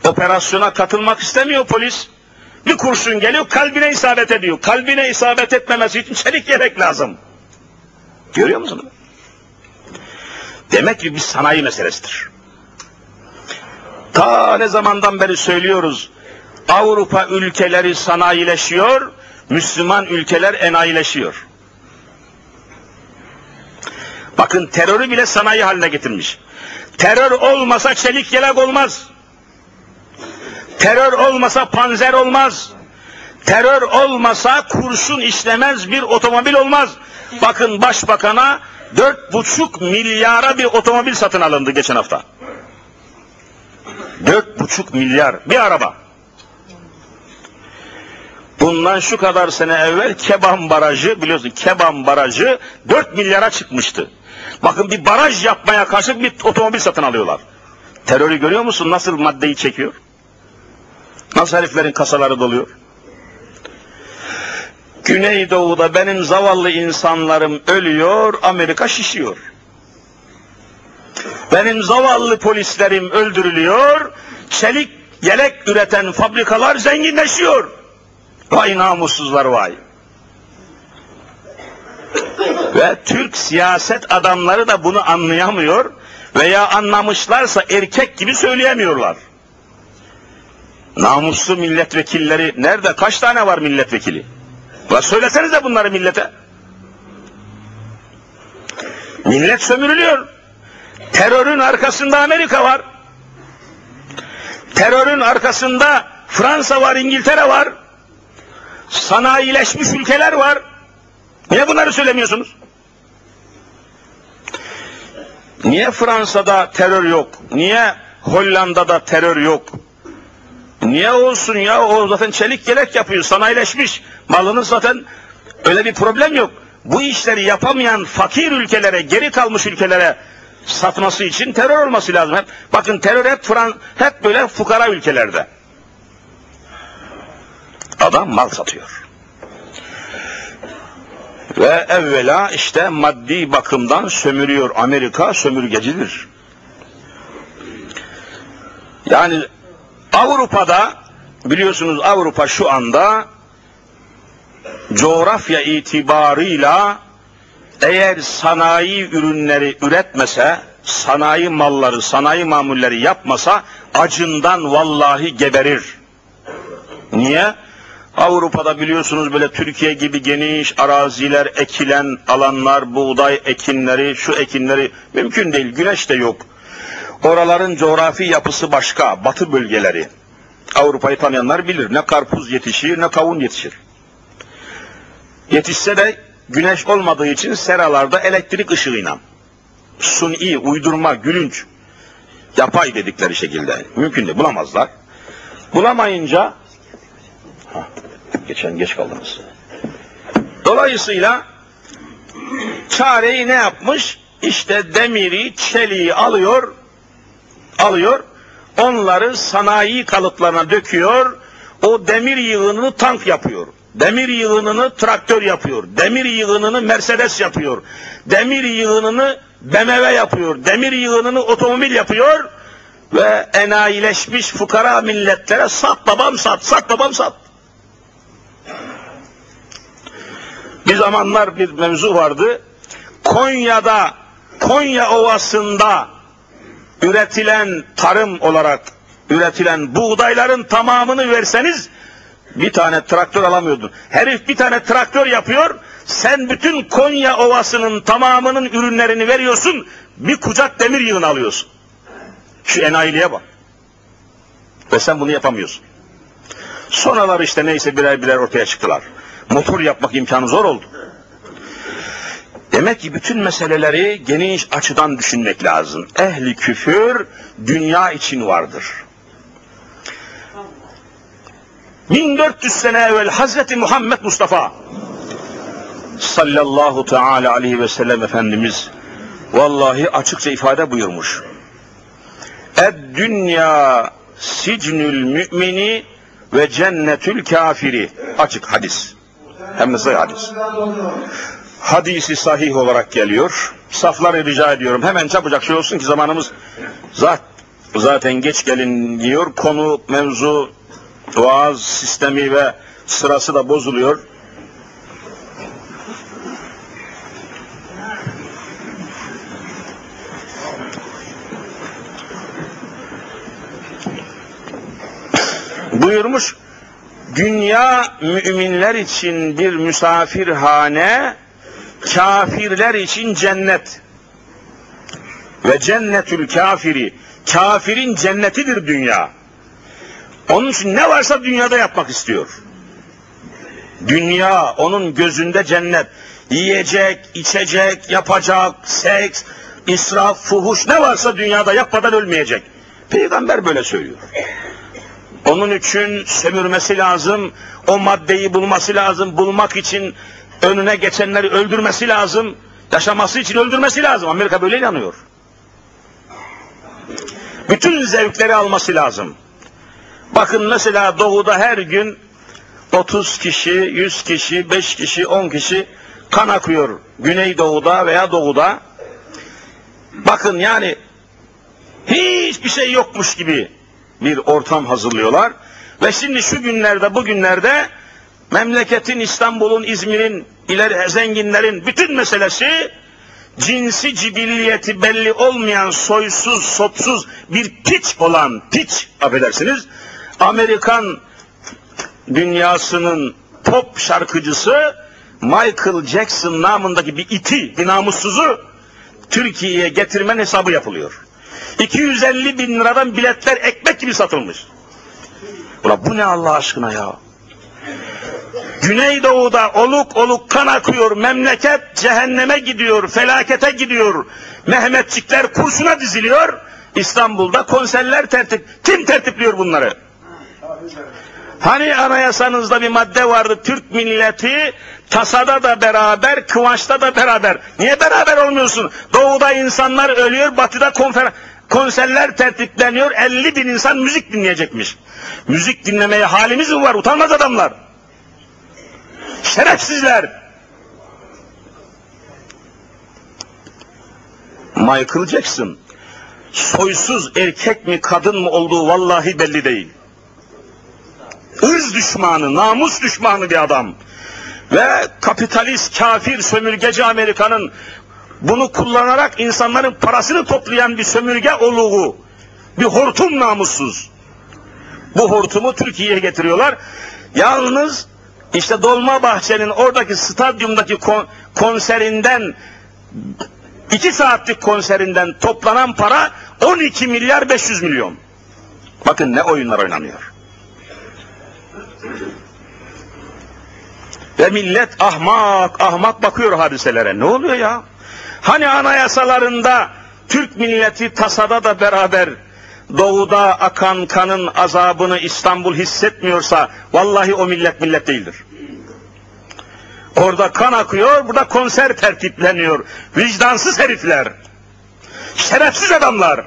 Speaker 2: Operasyona katılmak istemiyor polis. Bir kurşun geliyor kalbine isabet ediyor. Kalbine isabet etmemesi için çelik yelek lazım. Görüyor musunuz? Demek ki bir sanayi meselesidir. Ta ne zamandan beri söylüyoruz. Avrupa ülkeleri sanayileşiyor, Müslüman ülkeler enayileşiyor. Bakın terörü bile sanayi haline getirmiş. Terör olmasa çelik yelek olmaz. Terör olmasa panzer olmaz. Terör olmasa kurşun işlemez bir otomobil olmaz. Bakın başbakana dört buçuk milyara bir otomobil satın alındı geçen hafta. Dört buçuk milyar bir araba. Bundan şu kadar sene evvel Keban Barajı biliyorsun Keban Barajı 4 milyara çıkmıştı. Bakın bir baraj yapmaya karşı bir otomobil satın alıyorlar. Terörü görüyor musun nasıl maddeyi çekiyor? Nasıl heriflerin kasaları doluyor? Güneydoğu'da benim zavallı insanlarım ölüyor, Amerika şişiyor. Benim zavallı polislerim öldürülüyor, çelik yelek üreten fabrikalar zenginleşiyor. Vay namussuzlar vay. Ve Türk siyaset adamları da bunu anlayamıyor veya anlamışlarsa erkek gibi söyleyemiyorlar. Namuslu milletvekilleri nerede? Kaç tane var milletvekili? La söylesenize bunları millete. Millet sömürülüyor. Terörün arkasında Amerika var. Terörün arkasında Fransa var, İngiltere var. Sanayileşmiş ülkeler var. Niye bunları söylemiyorsunuz? Niye Fransa'da terör yok? Niye Hollanda'da terör yok? Niye olsun ya? O zaten çelik yelek yapıyor, sanayileşmiş. Malının zaten öyle bir problem yok. Bu işleri yapamayan fakir ülkelere, geri kalmış ülkelere satması için terör olması lazım. Hep, bakın terör hep, Fran hep böyle fukara ülkelerde. Adam mal satıyor. Ve evvela işte maddi bakımdan sömürüyor. Amerika sömürgecidir. Yani Avrupa'da biliyorsunuz Avrupa şu anda coğrafya itibarıyla eğer sanayi ürünleri üretmese, sanayi malları, sanayi mamulleri yapmasa acından vallahi geberir. Niye? Avrupa'da biliyorsunuz böyle Türkiye gibi geniş araziler, ekilen alanlar, buğday ekinleri, şu ekinleri mümkün değil. Güneş de yok. Oraların coğrafi yapısı başka, batı bölgeleri. Avrupa'yı tanıyanlar bilir. Ne karpuz yetişir, ne kavun yetişir. Yetişse de güneş olmadığı için seralarda elektrik ışığıyla. Suni, uydurma, gülünç, yapay dedikleri şekilde. Mümkün değil, bulamazlar. Bulamayınca, ha, geçen geç kaldınız. Dolayısıyla çareyi ne yapmış? İşte demiri, çeliği alıyor, alıyor, onları sanayi kalıplarına döküyor, o demir yığınını tank yapıyor. Demir yığınını traktör yapıyor. Demir yığınını Mercedes yapıyor. Demir yığınını BMW yapıyor. Demir yığınını otomobil yapıyor. Ve enayileşmiş fukara milletlere sat babam sat, sat babam sat. Bir zamanlar bir mevzu vardı. Konya'da, Konya Ovası'nda üretilen tarım olarak üretilen buğdayların tamamını verseniz bir tane traktör alamıyordun. Herif bir tane traktör yapıyor, sen bütün Konya Ovası'nın tamamının ürünlerini veriyorsun, bir kucak demir yığını alıyorsun. Şu enayiliğe bak. Ve sen bunu yapamıyorsun. Sonralar işte neyse birer birer ortaya çıktılar. Motor yapmak imkanı zor oldu. Demek ki bütün meseleleri geniş açıdan düşünmek lazım. Ehli küfür dünya için vardır. 1400 sene evvel Hazreti Muhammed Mustafa sallallahu teala aleyhi ve sellem Efendimiz vallahi açıkça ifade buyurmuş. Ed dünya sicnül mümini ve cennetül kafiri. Açık hadis. Hem de sahih hadis. Hadisi sahih olarak geliyor. Safları rica ediyorum. Hemen çabucak şey olsun ki zamanımız zat, zaten geç gelin diyor. Konu, mevzu, vaaz sistemi ve sırası da bozuluyor. buyurmuş dünya müminler için bir misafirhane kafirler için cennet. Ve cennetül kafiri kafirin cennetidir dünya. Onun için ne varsa dünyada yapmak istiyor. Dünya onun gözünde cennet. Yiyecek içecek yapacak seks israf fuhuş ne varsa dünyada yapmadan ölmeyecek. Peygamber böyle söylüyor onun için sömürmesi lazım, o maddeyi bulması lazım, bulmak için önüne geçenleri öldürmesi lazım, yaşaması için öldürmesi lazım. Amerika böyle inanıyor. Bütün zevkleri alması lazım. Bakın mesela doğuda her gün 30 kişi, 100 kişi, 5 kişi, 10 kişi kan akıyor. Güneydoğu'da veya doğuda. Bakın yani hiçbir şey yokmuş gibi bir ortam hazırlıyorlar. Ve şimdi şu günlerde, bugünlerde memleketin, İstanbul'un, İzmir'in, ileri zenginlerin bütün meselesi cinsi cibilliyeti belli olmayan soysuz, sopsuz bir piç olan piç, affedersiniz, Amerikan dünyasının pop şarkıcısı Michael Jackson namındaki bir iti, bir namussuzu Türkiye'ye getirmen hesabı yapılıyor. 250 bin liradan biletler ekmek gibi satılmış. Ula bu ne Allah aşkına ya? Güneydoğu'da oluk oluk kan akıyor, memleket cehenneme gidiyor, felakete gidiyor. Mehmetçikler kursuna diziliyor. İstanbul'da konserler tertip. Kim tertipliyor bunları? Hani anayasanızda bir madde vardı, Türk milleti tasada da beraber, kıvançta da beraber. Niye beraber olmuyorsun? Doğuda insanlar ölüyor, batıda konfer konserler tertipleniyor, 50 bin insan müzik dinleyecekmiş. Müzik dinlemeye halimiz mi var? Utanmaz adamlar. Şerefsizler. Michael Jackson soysuz erkek mi kadın mı olduğu vallahi belli değil. Irz düşmanı, namus düşmanı bir adam. Ve kapitalist, kafir, sömürgeci Amerika'nın bunu kullanarak insanların parasını toplayan bir sömürge oluğu, bir hortum namussuz. Bu hortumu Türkiye'ye getiriyorlar. Yalnız işte Dolmabahçe'nin oradaki stadyumdaki konserinden iki saatlik konserinden toplanan para 12 milyar 500 milyon. Bakın ne oyunlar oynanıyor. Ve millet ahmak ahmak bakıyor hadiselere. Ne oluyor ya? Hani anayasalarında Türk milleti tasada da beraber doğuda akan kanın azabını İstanbul hissetmiyorsa vallahi o millet millet değildir. Orada kan akıyor, burada konser tertipleniyor. Vicdansız herifler. Şerefsiz adamlar.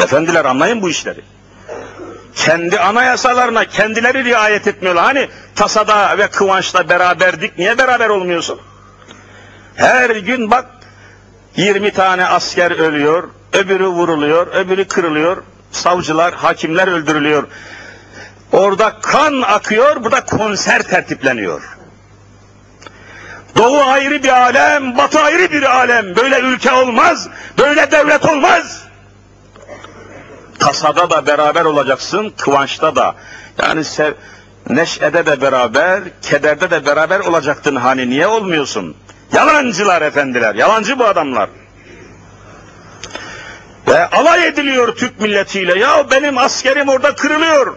Speaker 2: Efendiler anlayın bu işleri. Kendi anayasalarına kendileri riayet etmiyorlar. Hani tasada ve kıvançla beraberdik. Niye beraber olmuyorsun? Her gün bak 20 tane asker ölüyor, öbürü vuruluyor, öbürü kırılıyor, savcılar, hakimler öldürülüyor. Orada kan akıyor, burada konser tertipleniyor. Doğu ayrı bir alem, batı ayrı bir alem. Böyle ülke olmaz, böyle devlet olmaz. Tasada da beraber olacaksın, kıvançta da. Yani sev, neşede de beraber, kederde de beraber olacaktın hani niye olmuyorsun? Yalancılar efendiler, yalancı bu adamlar. Ve alay ediliyor Türk milletiyle. Ya benim askerim orada kırılıyor.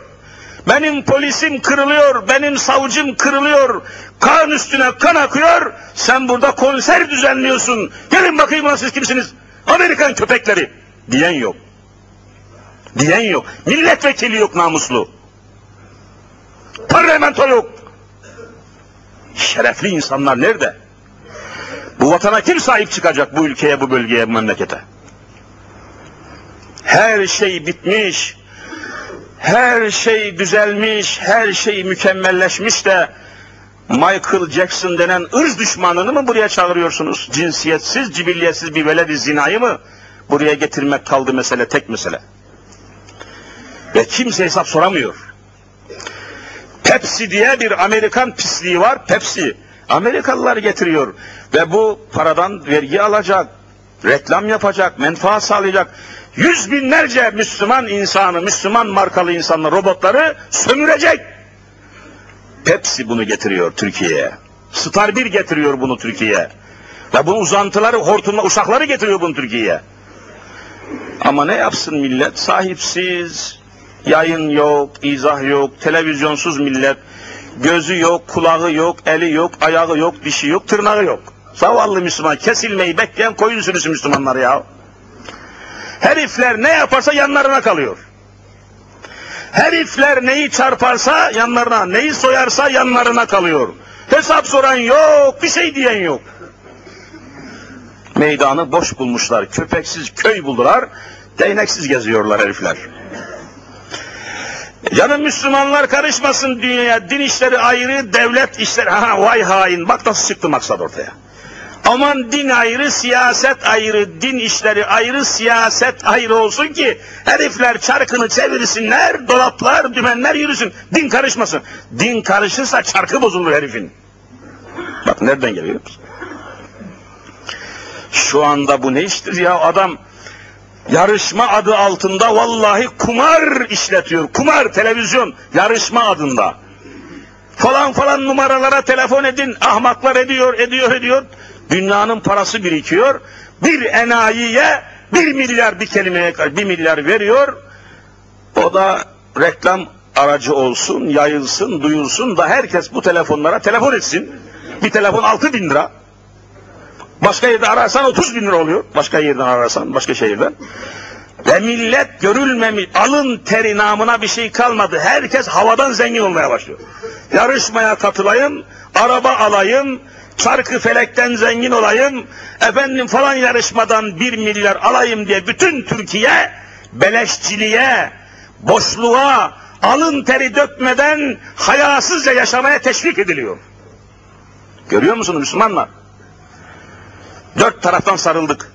Speaker 2: Benim polisim kırılıyor, benim savcım kırılıyor. Kan üstüne kan akıyor. Sen burada konser düzenliyorsun. Gelin bakayım lan siz kimsiniz? Amerikan köpekleri. Diyen yok. Diyen yok. Milletvekili yok namuslu. Parlamento yok. Şerefli insanlar nerede? Bu vatana kim sahip çıkacak bu ülkeye, bu bölgeye, bu memlekete? Her şey bitmiş, her şey düzelmiş, her şey mükemmelleşmiş de Michael Jackson denen ırz düşmanını mı buraya çağırıyorsunuz? Cinsiyetsiz, cibilliyetsiz bir veledi zinayı mı buraya getirmek kaldı mesele, tek mesele. Ve kimse hesap soramıyor. Pepsi diye bir Amerikan pisliği var, Pepsi. Amerikalılar getiriyor ve bu paradan vergi alacak, reklam yapacak, menfaat sağlayacak. Yüz binlerce Müslüman insanı, Müslüman markalı insanlar, robotları sömürecek. Pepsi bunu getiriyor Türkiye'ye. Star 1 getiriyor bunu Türkiye'ye. Ve bu uzantıları, hortumla uşakları getiriyor bunu Türkiye'ye. Ama ne yapsın millet? Sahipsiz, yayın yok, izah yok, televizyonsuz millet, gözü yok, kulağı yok, eli yok, ayağı yok, dişi yok, tırnağı yok. Zavallı Müslüman, kesilmeyi bekleyen koyun sürüsü Müslümanlar ya. Herifler ne yaparsa yanlarına kalıyor. Herifler neyi çarparsa yanlarına, neyi soyarsa yanlarına kalıyor. Hesap soran yok, bir şey diyen yok. Meydanı boş bulmuşlar, köpeksiz köy buldular, değneksiz geziyorlar herifler. Canım Müslümanlar karışmasın dünyaya, din işleri ayrı, devlet işleri, ha vay hain, bak nasıl çıktı maksat ortaya. Aman din ayrı, siyaset ayrı, din işleri ayrı, siyaset ayrı olsun ki herifler çarkını çevirsinler, dolaplar, dümenler yürüsün. Din karışmasın. Din karışırsa çarkı bozulur herifin. Bak nereden geliyor? Şu anda bu ne iştir ya adam yarışma adı altında vallahi kumar işletiyor. Kumar televizyon yarışma adında. Falan falan numaralara telefon edin. Ahmaklar ediyor, ediyor, ediyor. Dünyanın parası birikiyor. Bir enayiye bir milyar bir kelimeye bir milyar veriyor. O da reklam aracı olsun, yayılsın, duyulsun da herkes bu telefonlara telefon etsin. Bir telefon altı bin lira. Başka yerde ararsan 30 bin lira oluyor. Başka yerden ararsan, başka şehirden. Ve millet görülmemiş, alın teri namına bir şey kalmadı. Herkes havadan zengin olmaya başlıyor. Yarışmaya katılayım, araba alayım, çarkı felekten zengin olayım, efendim falan yarışmadan bir milyar alayım diye bütün Türkiye beleşçiliğe, boşluğa, alın teri dökmeden hayasızca yaşamaya teşvik ediliyor. Görüyor musunuz Müslümanlar? Dört taraftan sarıldık.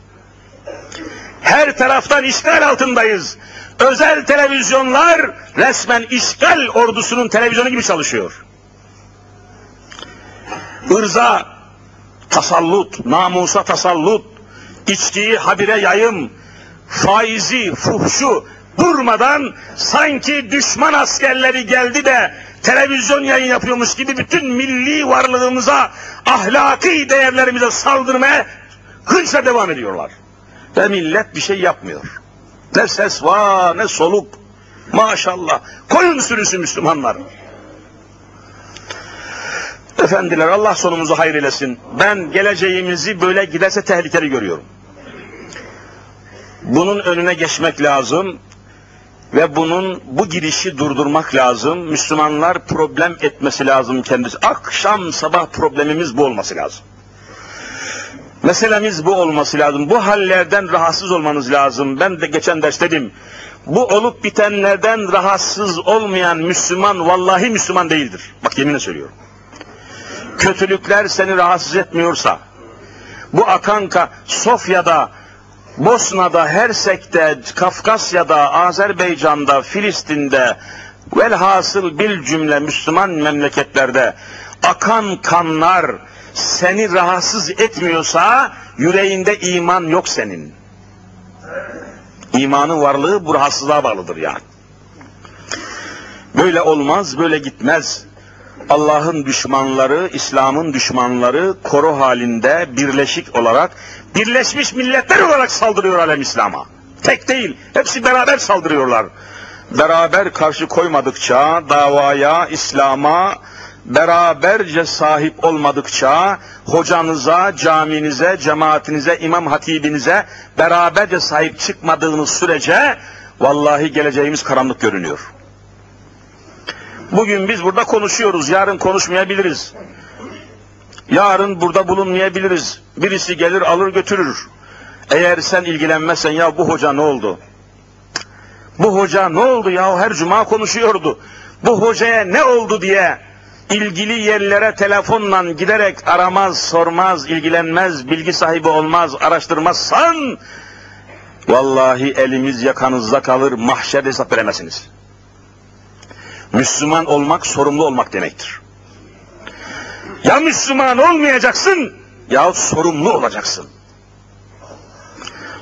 Speaker 2: Her taraftan işgal altındayız. Özel televizyonlar resmen işgal ordusunun televizyonu gibi çalışıyor. Irza tasallut, namusa tasallut, içkiyi habire yayım, faizi, fuhşu durmadan sanki düşman askerleri geldi de televizyon yayın yapıyormuş gibi bütün milli varlığımıza, ahlaki değerlerimize saldırmaya hınçla devam ediyorlar. Ve millet bir şey yapmıyor. Ne ses var, ne soluk. Maşallah. Koyun sürüsü Müslümanlar. Efendiler Allah sonumuzu hayır eylesin. Ben geleceğimizi böyle giderse tehlikeli görüyorum. Bunun önüne geçmek lazım ve bunun bu girişi durdurmak lazım. Müslümanlar problem etmesi lazım kendisi. Akşam sabah problemimiz bu olması lazım. Meselemiz bu olması lazım. Bu hallerden rahatsız olmanız lazım. Ben de geçen ders dedim. Bu olup bitenlerden rahatsız olmayan Müslüman vallahi Müslüman değildir. Bak yeminle söylüyorum. Kötülükler seni rahatsız etmiyorsa, bu Akanka, Sofya'da, Bosna'da, Hersek'te, Kafkasya'da, Azerbaycan'da, Filistin'de, velhasıl bil cümle Müslüman memleketlerde akan kanlar seni rahatsız etmiyorsa yüreğinde iman yok senin. İmanın varlığı bu rahatsızlığa bağlıdır yani. Böyle olmaz, böyle gitmez. Allah'ın düşmanları, İslam'ın düşmanları koro halinde birleşik olarak, birleşmiş milletler olarak saldırıyor alem İslam'a. Tek değil, hepsi beraber saldırıyorlar. Beraber karşı koymadıkça davaya, İslam'a beraberce sahip olmadıkça hocanıza, caminize, cemaatinize, imam hatibinize beraberce sahip çıkmadığınız sürece vallahi geleceğimiz karanlık görünüyor. Bugün biz burada konuşuyoruz, yarın konuşmayabiliriz. Yarın burada bulunmayabiliriz. Birisi gelir alır götürür. Eğer sen ilgilenmezsen ya bu hoca ne oldu? Bu hoca ne oldu ya her cuma konuşuyordu. Bu hocaya ne oldu diye ilgili yerlere telefonla giderek aramaz, sormaz, ilgilenmez, bilgi sahibi olmaz, araştırmazsan vallahi elimiz yakanızda kalır, mahşerde hesap veremezsiniz. Müslüman olmak sorumlu olmak demektir. Ya Müslüman olmayacaksın ya sorumlu olacaksın.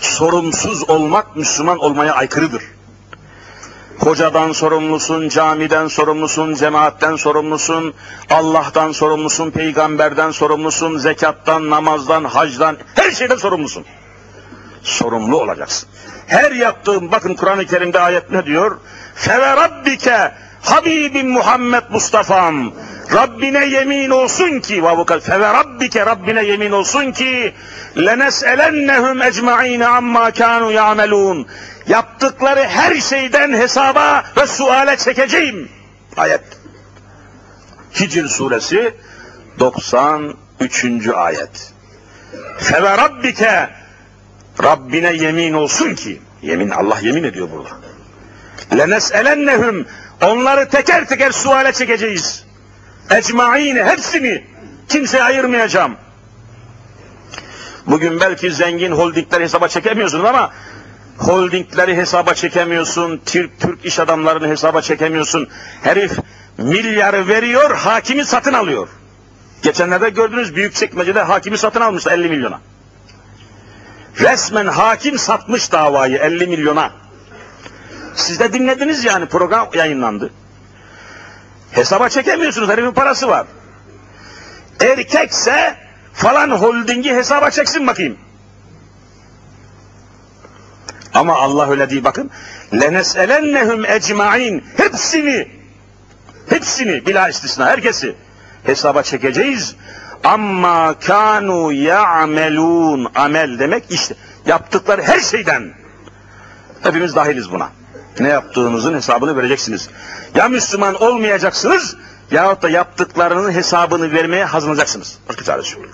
Speaker 2: Sorumsuz olmak Müslüman olmaya aykırıdır. Hocadan sorumlusun, camiden sorumlusun, cemaatten sorumlusun, Allah'tan sorumlusun, peygamberden sorumlusun, zekattan, namazdan, hacdan, her şeyden sorumlusun. Sorumlu olacaksın. Her yaptığın, bakın Kur'an-ı Kerim'de ayet ne diyor? Feve rabbike Habibim Muhammed Mustafa'm Rabbine yemin olsun ki feve rabbike Rabbine yemin olsun ki lenes'elennehum ecmaîne amma kanu ya'melun yaptıkları her şeyden hesaba ve suale çekeceğim. Ayet. Hicr suresi 93. ayet. Feve rabbike Rabbine yemin olsun ki yemin Allah yemin ediyor burada. Lenes'elennehum onları teker teker suale çekeceğiz. Ecmaîne hepsini kimseye ayırmayacağım. Bugün belki zengin holdingler hesaba çekemiyorsunuz ama holdingleri hesaba çekemiyorsun, Türk, Türk iş adamlarını hesaba çekemiyorsun. Herif milyarı veriyor, hakimi satın alıyor. Geçenlerde gördünüz büyük çekmecede hakimi satın almıştı 50 milyona. Resmen hakim satmış davayı 50 milyona. Siz de dinlediniz yani program yayınlandı. Hesaba çekemiyorsunuz herifin parası var. Erkekse falan holdingi hesaba çeksin bakayım. Ama Allah öyle değil bakın. Lenes'elennehum ecmain. Hepsini, hepsini bila istisna herkesi hesaba çekeceğiz. Amma kanu ya'melun. Amel demek işte yaptıkları her şeyden. Hepimiz dahiliz buna. Ne yaptığınızın hesabını vereceksiniz. Ya Müslüman olmayacaksınız yahut da yaptıklarının hesabını vermeye hazırlanacaksınız. Başka çaresi yok.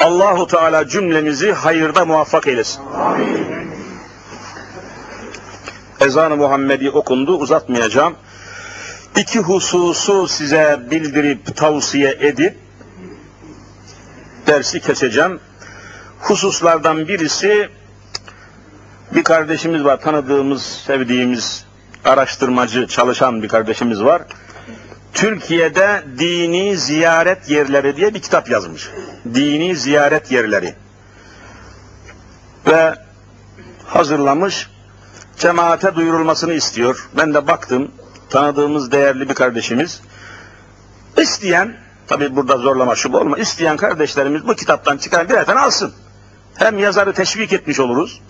Speaker 2: Allahu Teala cümlemizi hayırda muvaffak eylesin. Amin. Ezan-ı Muhammedi okundu, uzatmayacağım. İki hususu size bildirip, tavsiye edip, dersi keseceğim. Hususlardan birisi, bir kardeşimiz var, tanıdığımız, sevdiğimiz, araştırmacı, çalışan bir kardeşimiz var. Türkiye'de dini ziyaret yerleri diye bir kitap yazmış. Dini ziyaret yerleri. Ve hazırlamış cemaate duyurulmasını istiyor. Ben de baktım, tanıdığımız değerli bir kardeşimiz. İsteyen, tabi burada zorlama şu olma, isteyen kardeşlerimiz bu kitaptan çıkan tane alsın. Hem yazarı teşvik etmiş oluruz,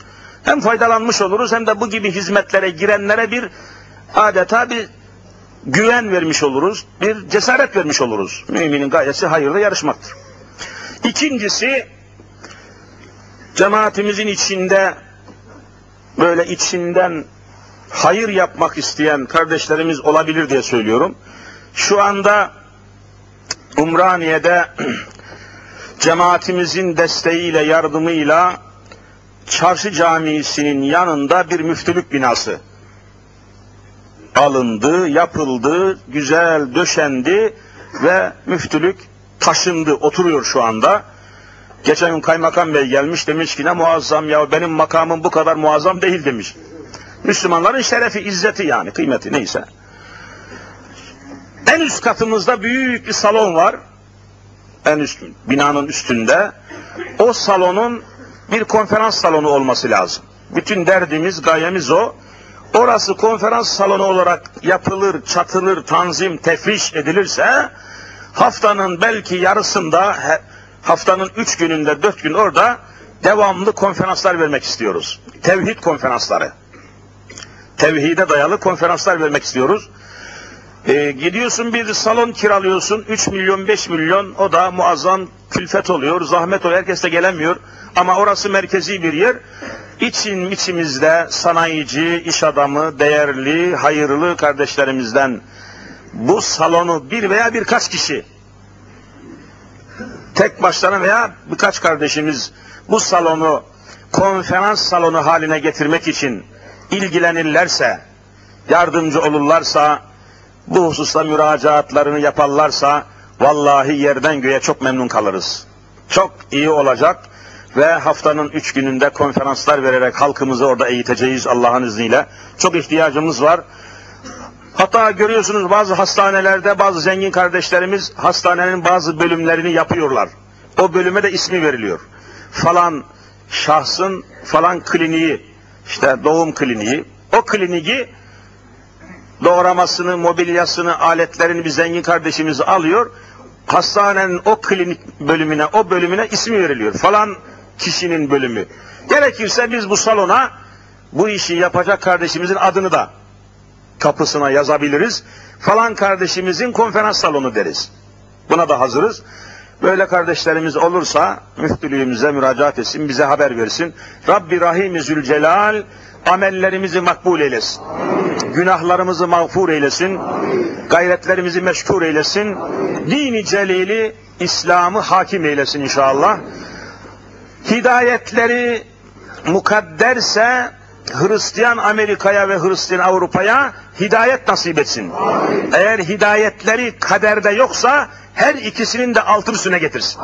Speaker 2: hem faydalanmış oluruz, hem de bu gibi hizmetlere girenlere bir adeta bir güven vermiş oluruz, bir cesaret vermiş oluruz. Müminin gayesi hayırda yarışmaktır. İkincisi, cemaatimizin içinde böyle içinden hayır yapmak isteyen kardeşlerimiz olabilir diye söylüyorum. Şu anda Umraniye'de <clears throat> cemaatimizin desteğiyle, yardımıyla Çarşı Camisi'nin yanında bir müftülük binası alındı, yapıldı, güzel döşendi ve müftülük taşındı, oturuyor şu anda. Geçen gün kaymakam bey gelmiş demiş ki ne muazzam ya benim makamım bu kadar muazzam değil demiş. Müslümanların şerefi, izzeti yani kıymeti neyse. En üst katımızda büyük bir salon var. En üst binanın üstünde. O salonun bir konferans salonu olması lazım. Bütün derdimiz, gayemiz o. Orası konferans salonu olarak yapılır, çatılır, tanzim, tefriş edilirse haftanın belki yarısında haftanın üç gününde, dört gün orada devamlı konferanslar vermek istiyoruz. Tevhid konferansları. Tevhide dayalı konferanslar vermek istiyoruz. Ee, gidiyorsun bir salon kiralıyorsun, 3 milyon, 5 milyon, o da muazzam külfet oluyor, zahmet oluyor, herkes de gelemiyor. Ama orası merkezi bir yer. İçin içimizde sanayici, iş adamı, değerli, hayırlı kardeşlerimizden bu salonu bir veya birkaç kişi tek başlarına veya birkaç kardeşimiz bu salonu konferans salonu haline getirmek için ilgilenirlerse, yardımcı olurlarsa, bu hususta müracaatlarını yaparlarsa vallahi yerden göğe çok memnun kalırız. Çok iyi olacak ve haftanın üç gününde konferanslar vererek halkımızı orada eğiteceğiz Allah'ın izniyle. Çok ihtiyacımız var. Hatta görüyorsunuz bazı hastanelerde bazı zengin kardeşlerimiz hastanenin bazı bölümlerini yapıyorlar. O bölüme de ismi veriliyor. Falan şahsın falan kliniği, işte doğum kliniği, o kliniği doğramasını, mobilyasını, aletlerini bir zengin kardeşimiz alıyor. Hastanenin o klinik bölümüne, o bölümüne ismi veriliyor. Falan kişinin bölümü. Gerekirse biz bu salona bu işi yapacak kardeşimizin adını da kapısına yazabiliriz. Falan kardeşimizin konferans salonu deriz. Buna da hazırız. Böyle kardeşlerimiz olursa müftülüğümüze müracaat etsin, bize haber versin. Rabbi Rahim Zülcelal amellerimizi makbul eylesin. Günahlarımızı mağfur eylesin. Gayretlerimizi meşkur eylesin. Dini celili İslam'ı hakim eylesin inşallah. Hidayetleri mukadderse Hristiyan Amerika'ya ve Hristiyan Avrupa'ya hidayet nasip etsin. Eğer hidayetleri kaderde yoksa her ikisinin de altı üstüne getirsin.